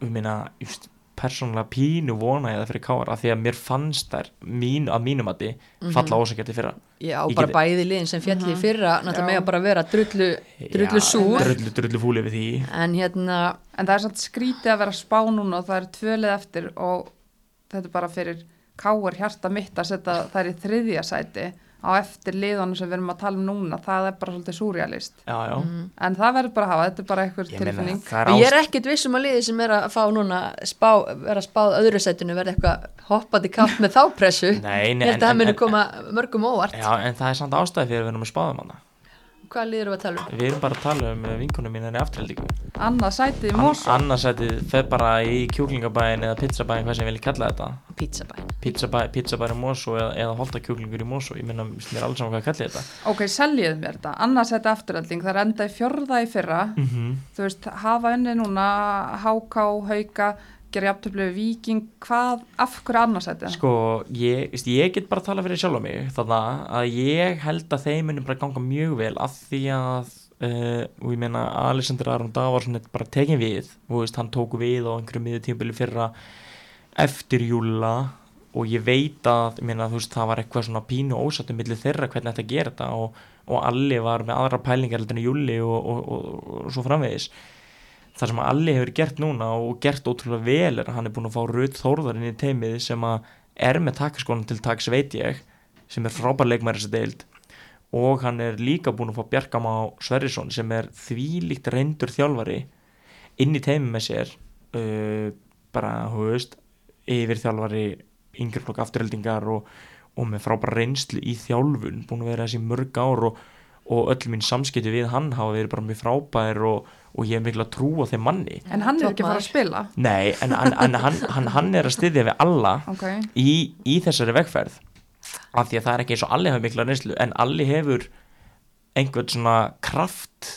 við minna just, persónulega pínu vona ég það fyrir káar að því að mér fannst þær mín, að mínum að falla ósækjandi fyrra. Já, Ég bara get- bæði liðin sem fjalli í fyrra, náttúrulega með að bara vera drullu, drullu Já, súr, drullu, drullu fúli við því. En hérna, En það er samt skrítið að vera spá núna og það er tvölið eftir og þetta er bara fyrir káar hjarta mitt að setja þær í þriðja sæti á eftir liðanum sem við erum að tala um núna, það er bara svolítið súrjalist. já, já, En það verður bara að hafa, þetta er bara meina tilfinning. er og ég er ást ekkert viss um að liði sem er að fá núna spá, vera spáð öðru sætinu verði eitthvað hoppandi kapp með þá pressu. Nei, held að það en- muni en- koma mörgum óvart. Já, en það er samt ástæði fyrir að við erum að spáðum hana Hvað liður við að tala um? Við erum bara að tala um vinkunum mín henni afturhaldíku Annað sætið í Mosó Annarsætið fer bara í kjúklingabæin eða pizzabæin, hvað sem ég vil kalla þetta. Pizzabæn. Pizzabæ, Pizzabæin í Mosó eða, eða holtakjúklingur í Mosó Ég minna, mér er alls saman hvað ég kalli þetta. Ok, seljið mér þetta, annað sætið afturölding Það er enda í fjörða í fyrra. Mm -hmm. Þú veist, hafa unni núna Háká, Hauka, gera jafntöflu við Víking, hvað, af hverju annað sætið? Sko, ég, veist, ég get bara að tala fyrir sjálf á mig Þannig að ég held að þeim munum bara ganga mjög vel af því að uh, og ég meina Alexander Aron Davarsson er bara tekin við og veist, hann tóku við á einhverju miður tímbili fyrra eftir júla og ég veit að ég meina, þú veist, það var eitthvað svona pínu ósattum millir þeirra hvernig þetta gera þetta og, og Alli var með aðra pælingar heldur en júli og, og, og svo framvegis það sem Alli hefur gert núna og gert ótrúlega vel er að hann er búin að fá Rut Þórðarinn í teimið sem að er með takaskólan til taks veit ég sem er frábær leikmæri þessi deild. Og hann er líka búin að fá Bjarkamá Sverrisson sem er þvílíkt reyndur þjálfari inn í teimið með sér uh, bara, hú veist yfir þjálfari yngreflokk afturheldingar og, og með frábæra reynslu í þjálfun búin að vera þessi mörg ár og, og öll mín samskipti við hann hafa verið bara mjög frábær og, og ég hef mikla trú á þeim manni. En hann er ekki að fara að spila? Nei, en, en, en hann, hann, hann er að styðja við alla Ok, í, í þessari vegferð. Af því að það er ekki eins og Alli hafa mikla reynslu en Alli hefur einhvern svona kraft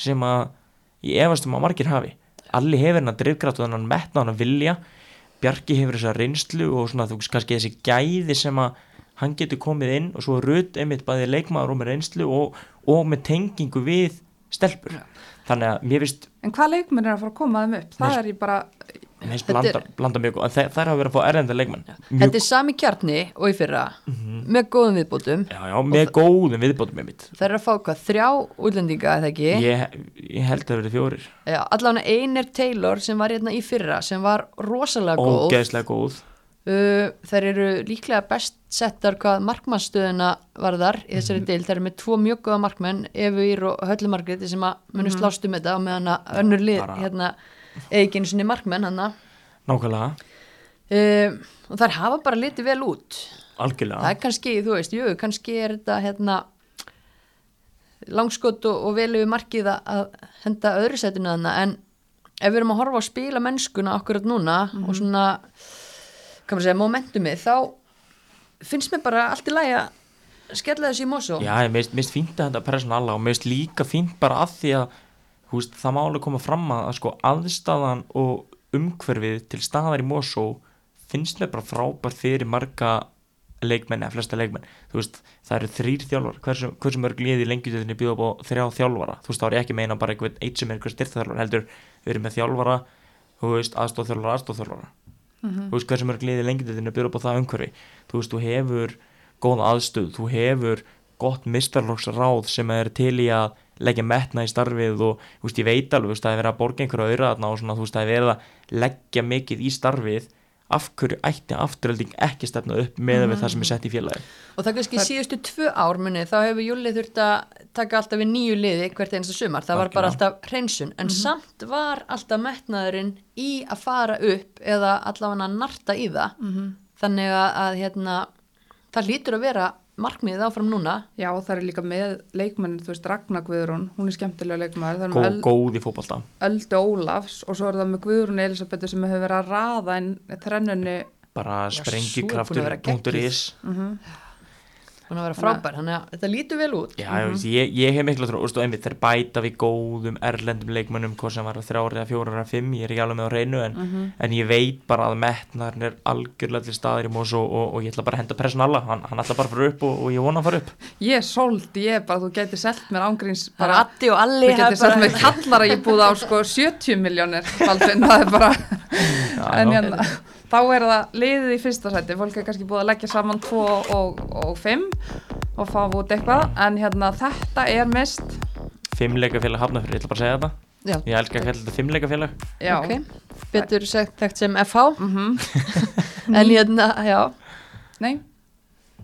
sem að ég efast um að margir hafi. Alli hefur hennar drifkraft og hennar metna hennar vilja. Bjarki hefur þessa reynslu og svona þú veist kannski þessi gæði sem að hann getur komið inn og svo rutt einmitt bæði leikmaður og með reynslu og, og með tengingu við stelpur. Þannig að mér finnst en hvað leikmenn er að fara að koma þeim upp? Það er ég bara, mér finnst blanda, mjög góð, það, það er að vera að fá erlenda leikmann Þetta er sami kjarni og í fyrra með góðum viðbótum. já, já, með góðum viðbótum með mitt Það er að fá hvað, þrjá útlendinga eða ekki? ég, ég held að það verið fjórir. Já, allavega Einar Taylor sem var hérna í fyrra sem var rosalega góð. Uh, þær eru líklega best settar hvað markmannstöðuna varðar í þessari Mhm. deil, þær eru með tvo mjög góða markmenn Efu Ír og Höllu Margreti sem að munu slást um þetta og meðan að önnur lið Bara- hérna, einu sinni markmenn hann nákvæmlega, uh, og þær hafa bara litið vel út. Það algjörlega er kannski, þú veist, jú, kannski er þetta hérna langskott og, og vel yfir markið að- að henda öðru setinu þannig en ef við erum að horfa á spila mennskuna akkurat núna og svona maður segja, momentumið þá finnst mér bara allt í lagi að skella þessu í Mosó já, ég meist, fínt að þetta personala og meist líka fínt bara að því að veist, það má alveg koma fram að, að sko aðstæðan og umhverfið til staðar í Mosó finnst mér bara frábær fyrir marga leikmenn eða flesta leikmenn. Veist, það eru þrýr þjálfar hversu, hversu mörg liði lengjutöðinni býða upp á þrjá þjálfara? Þú veist, þá er ég ekki meina bara einhvern eitt sem er einhver styrþjálfar heldur, við erum með þjálfara veist, aðstóðþjálfara, aðstóðþjálfara þú veist, hversu mörg liði lengjutöðinni býða upp á það umhverfi. Þú veist, þú hefur góða aðstöð, þú hefur gott mistarlóksráð sem er til í að leggja metna í starfið og þú veist, ég veit alveg, þú veist, það er verið að borga einhverja auðra þarna og svona, þú veist, það er verið að leggja mikið í starfið af hverju ætti afturölding ekki stefna upp með við það sem er sett í félagi og það er kannski síðustu tvö ár muni þá hefur Júli þurft að taka alltaf við nýju liði hvert einasta sumar, það var bara alltaf hreinsun, en samt var alltaf metnaðurinn í að fara upp eða allavega að narta í það. Þannig að, að hérna, það lítur að vera markmiðið áfram núna? Já það er líka með leikmenn, þú veist, Ragnar Guðrún, hún er skemmtilega er Gó, með Öl, góð í fótbolta. Öldu Ólafs og svo er það með Guðrún Elisabethu sem hefur verið að raða en trennunni, bara Já, sú er búin að vera sprengikraftur.is búin að vera að- frábær, þannig að þetta lítur vel út. Já, mm ég, ég hef miklu trú, þeir bæta við góðum erlendum leikmönnum hvað sem var þrjári eða fjórar eða fimm, ég er ekki alveg með á reynu en, en ég veit bara að metnarinn er algjörlega til staðir í mós og, og, og ég ætla bara að henda pressun alla, hann, hann ætla bara að fara upp og, og ég vona að fara upp. Ég er sold, ég er bara, þú gæti selt mér ángríns bara Addi og Alli þú gæti selt mér kallara ég búið á sko 70 miljónir, það er bara en hérna, þá er það liðið í fyrsta sæti, fólk er kannski búið að leggja saman 2 og, og 5 og fá út eitthvað, en hérna þetta er mest, Fimmleikafélag hafnafyrir, ég ætla bara að segja þetta. Já, Ég elska að kalla þetta fimmleikafélag. Já. Ok, betur sagt þekkt sem FH Mhm. en hérna, já. Nei,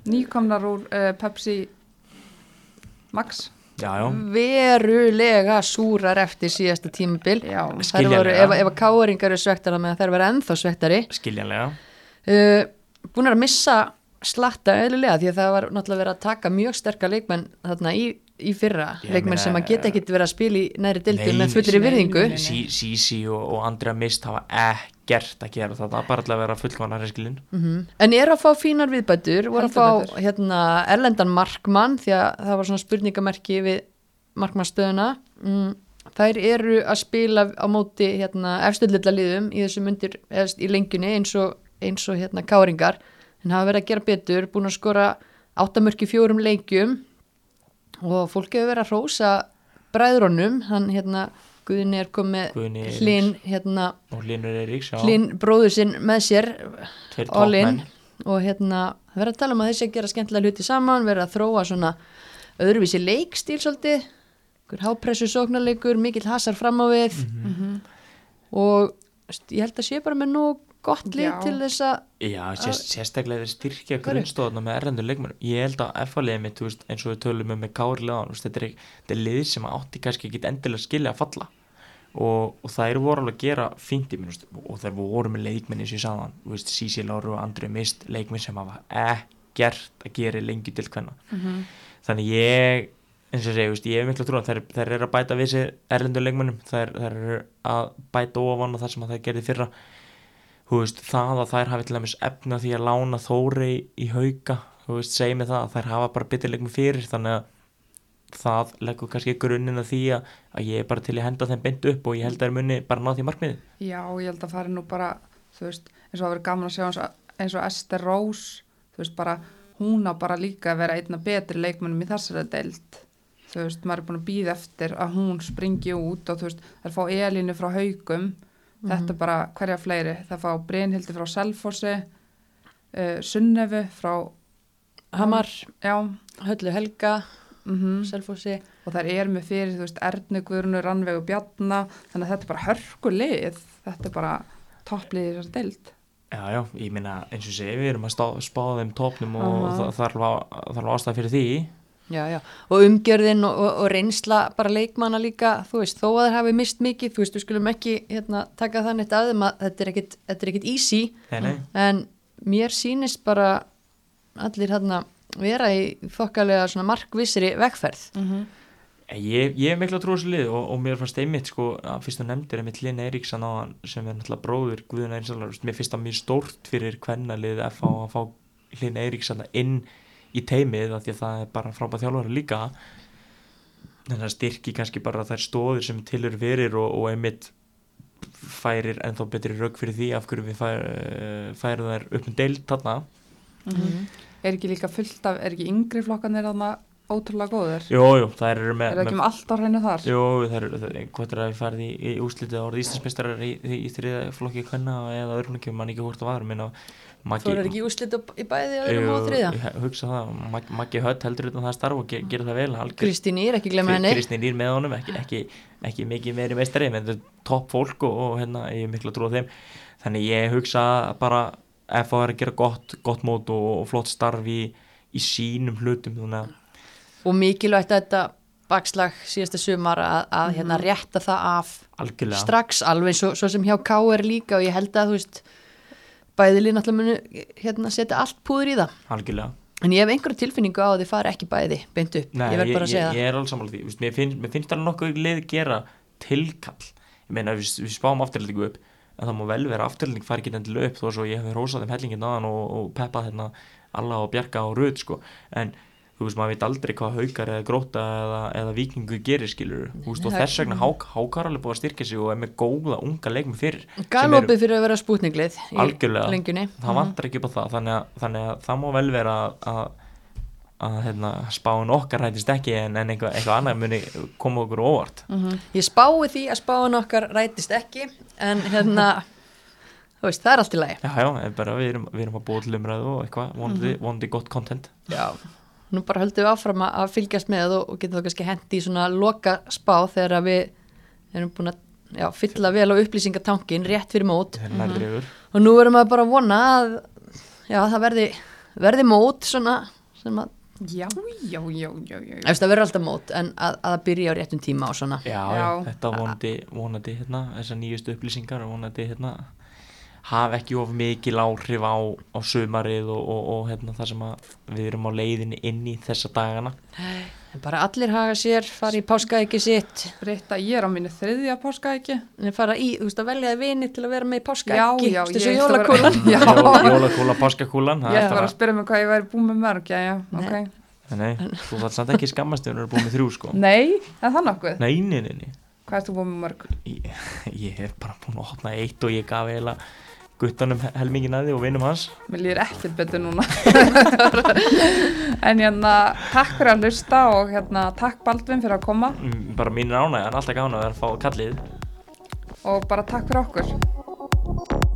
nýkomnar úr uh, Pepsi Max Já, já, verulega súrar eftir síðasta tímabil. Ef, að káringar eru svektara með þær vera ennþá svektari skiljanlega. Uh, búin að missa slatta eðlilega því að það var náttúrulega verið að taka mjög sterka leikmenn þarna í í fyrra. Ég leikmenn meina, sem að geta ekkit verið að spila í næri dildu Nei, með fullri nei, virðingu. nei. Sí- Sisi og, og Andrea Mist hafa ekkert að gera það, það er bara alltaf að vera fullkvæmna reskilin Mhm. En er að fá fínar viðbætur, voru að fá hérna, erlendan markmann því að það var svona spurningamerki við markmannstöðuna. Mm, þær eru að spila á móti hérna, efstöldlega liðum í þessu myndir í lengjunni eins og, eins og hérna, káringar en hafa verið að gera betur, búin að skora áttamörki fjórum leikjum og fólk hefur verið að rósa bræðrónum, hann hérna Guðni er komið Guðni hlinn hérna, og hlinn bróður sinn með sér tveir all in. toppmenn og hérna það verður að tala um að þessi að gera skemmtilega hluti saman verður að þróa svona öðruvísi leikstíl svolítið. Hápressu sóknarleikur, mikill hasar fram á við. Mhm. og veist, ég held að sé bara með nú gott lið til þess að Já, sérst, sérstaklega þeir styrkja grunnstofna með erlendur leikmenn ég held að F-liðið mitt, eins og við tölum um með Kári leðan, þetta er, er lið sem átti kannski ekki endilega skilja að falla og, og þær voru alveg að gera fínt í minn og þær voru með leikmenn eins og ég sagðan, Sisi Láru og Andri Mist, leikmenn sem hafa ekkert að gera lengi til hvenna Mhm. þannig ég eins og veist, ég hef miklu trúan þær, þær eru að bæta við sér erlendur leikmennum þær, þær eru að bæta ofan og það sem að þær gerði fyrra veist, það að þær hafi til dæmis efna því að lána Þóri í hauka þú veist, segi mig það, að þær hafa bara byttir leikmenn fyrir, þannig að það leggur kannski grunninn að því að, að ég er bara til að henda þeim beint upp og ég held að þær muni bara ná því markmiði. Já, ég held að fari nú bara, þú veist, eins og það verið gaman að sjá eins og, eins og Esther Rose, þú veist, bara, hún á bara líka að vera einna betri leikmennum í þessari deild. Þú veist, maður er búin að býða eftir að hún springi út og þú veist, það er fá Elínu frá haugum, þetta er bara hverja fleiri, það fá Brynhildi frá Selfossi, uh, Sunnefu frá, Hamar, já, Höllu Helga mhm. Selfossi. Og þær eru með fyrir, þú veist, Ernu Guðrunu, Rannvegu Bjarna, þannig að þetta er bara hörkulið, þetta er bara topplið í þessari deild. Já, já, ég minna eins og segi, við erum að stá, spá þeim topnum og Aha. það þarf ástæð fyrir því. Já, já, og umgjörðin og, og, og reynsla bara leikmanna líka, þú veist, þó að þeir hafi mist mikið, þú veist, við skulum ekki hérna, taka það neitt að þeim að þetta er ekkit, þetta er ekkit easy, Nei, nei, en mér sýnist bara allir hérna vera í þokkalega svona markvissri vegferð. Mm Ég, ég hef miklu að trúa þessu lið og, og mér fannst einmitt sko að fyrst þú nefndir einmitt Linn Eiríksson á hann sem er náttúrulega bróður Guðun Eiríksson mér finnst það mjög stórt fyrir kvennalið að fá, að fá Linn Eiríksson inn í teimið af því að það er bara frábæð þjálfari líka en það styrki kannski bara þær stóðir sem til eru fyrir og, og einmitt færir ennþá betri rauk fyrir því af hverju við fær, eh, færum þær upp um deild þarna Mhm. Er ekki líka fullt af, er ekki yngri flokkanir þarna ótrúlega góður? Jú, jú, þær eru með, Er það ekki með allt á hreinu þar? Jú, það er, það er hvort er að við farið í, í úslitið að orðið Íslandsmeistarar í, í, í þriða flokki kvenna eða öðrum ekki, mann ekki hvort það var minna, Maggi, Þú er ekki úslit í bæði öðrum og þriða. ég hugsa það, Mag, Maggi Hött heldur utan það starf og ge, gerir það vel Kristín Ír, ekki glemma henni. Kristín Ír með honum, ekki, ekki, ekki mikið meiri meistari, menn þetta er topp fólk og, og hérna, er að þannig ég hugsa bara ef það er að gera gott, gott mót og, og flott starf í, í sínum hlutum að Og mikilvægt að þetta bakslag síðasta sumar að, að hérna rétta það af algjörlega. strax alveg svo, svo sem hjá K.R. líka og ég held að þú veist bæðilið náttúrulega munu hérna setja allt púður í það. Algjörlega. En ég hef einhverju tilfinningu á að þið fari ekki bæði beint upp, Nei, ég verð bara að segja ég, ég er alveg sammála því, Vist, mér, finnst, mér finnst alveg nokkuð lið gera tilkall. Ég meina við, við spáum afturlendingu upp en það má vel vera afturlending fari ekki endilega upp þó svo ég hef rósað þeim hellingin aðan og, og peppað hérna alla og bjarga og röð sko. en þú veist maður veit aldrei hvað haukar eða gróta eða, eða vikingu gerir skilur veist, og þess vegna hák, hákar alveg búið að styrkja sig og er með góða unga leikum fyrir galopið fyrir að vera spútninglið í lengjunni. Það vantar ekki upp á það þannig að, þannig að það má vel vera að, að, hérna, spáin okkar hættist ekki en, en eitthvað, eitthvað annað muni koma okkur óvart. Mhm. ég spái því að spáin okkar rætist ekki en hérna veist, það er allt í lagi. Já, já, bara við erum, við erum að búa til umræðu og eitthvað, vonandi, Mhm. vonandi gott content. Já, nú bara höldum við áfram að- fylgjast með og, og getum þá kannski hendi í svona loka spá þegar við erum búin að já, fylla vel á upplýsingatankin rétt fyrir mót. Nærri yfir og nú erum við bara að vona að það verði, verði mót svona sem að, Já, já, já, já, já. eftir það verður alltaf mót en að, að það byrja á réttum tíma og svona já, já, Já. þetta vonandi, vonandi hérna, þessar nýjustu upplýsingar vonandi hérna hafa ekki of mikil áhrif á, á sumarið og, og, og hérna, það sem að við erum á leiðinni inn í þessa dagana En bara allir haga sér, fara í páskaæki sitt, Britta, ég er á mínu þriðja páska ekki. en fara í, þú veist, að velja þið vini til að vera með í Já, páskaæki, já, þessu ég- jólakúlan. Já, Jól, jólakúla, páskakúlan ég er bara að spyrja mig hvað ég væri búin með mörg, já, já, Nei. ok. nei, þú þarf samt ekki skammast ef þú er búin með þrjú sko Nei, er það nokkuð? nei, nei, nei, nei. Hvað ertu búin með mörg? Ég, ég hef bara búin að opna eitt og ég gaf eiginlega guttanum helmingin að því og vinum hans Mér líður ekkert betur núna. en hérna, takk fyrir að hlusta og hérna, takk Baldvin fyrir að koma Mm, bara mínir ánægjan, alltaf gána að vera að fá kallið og bara takk fyrir okkur.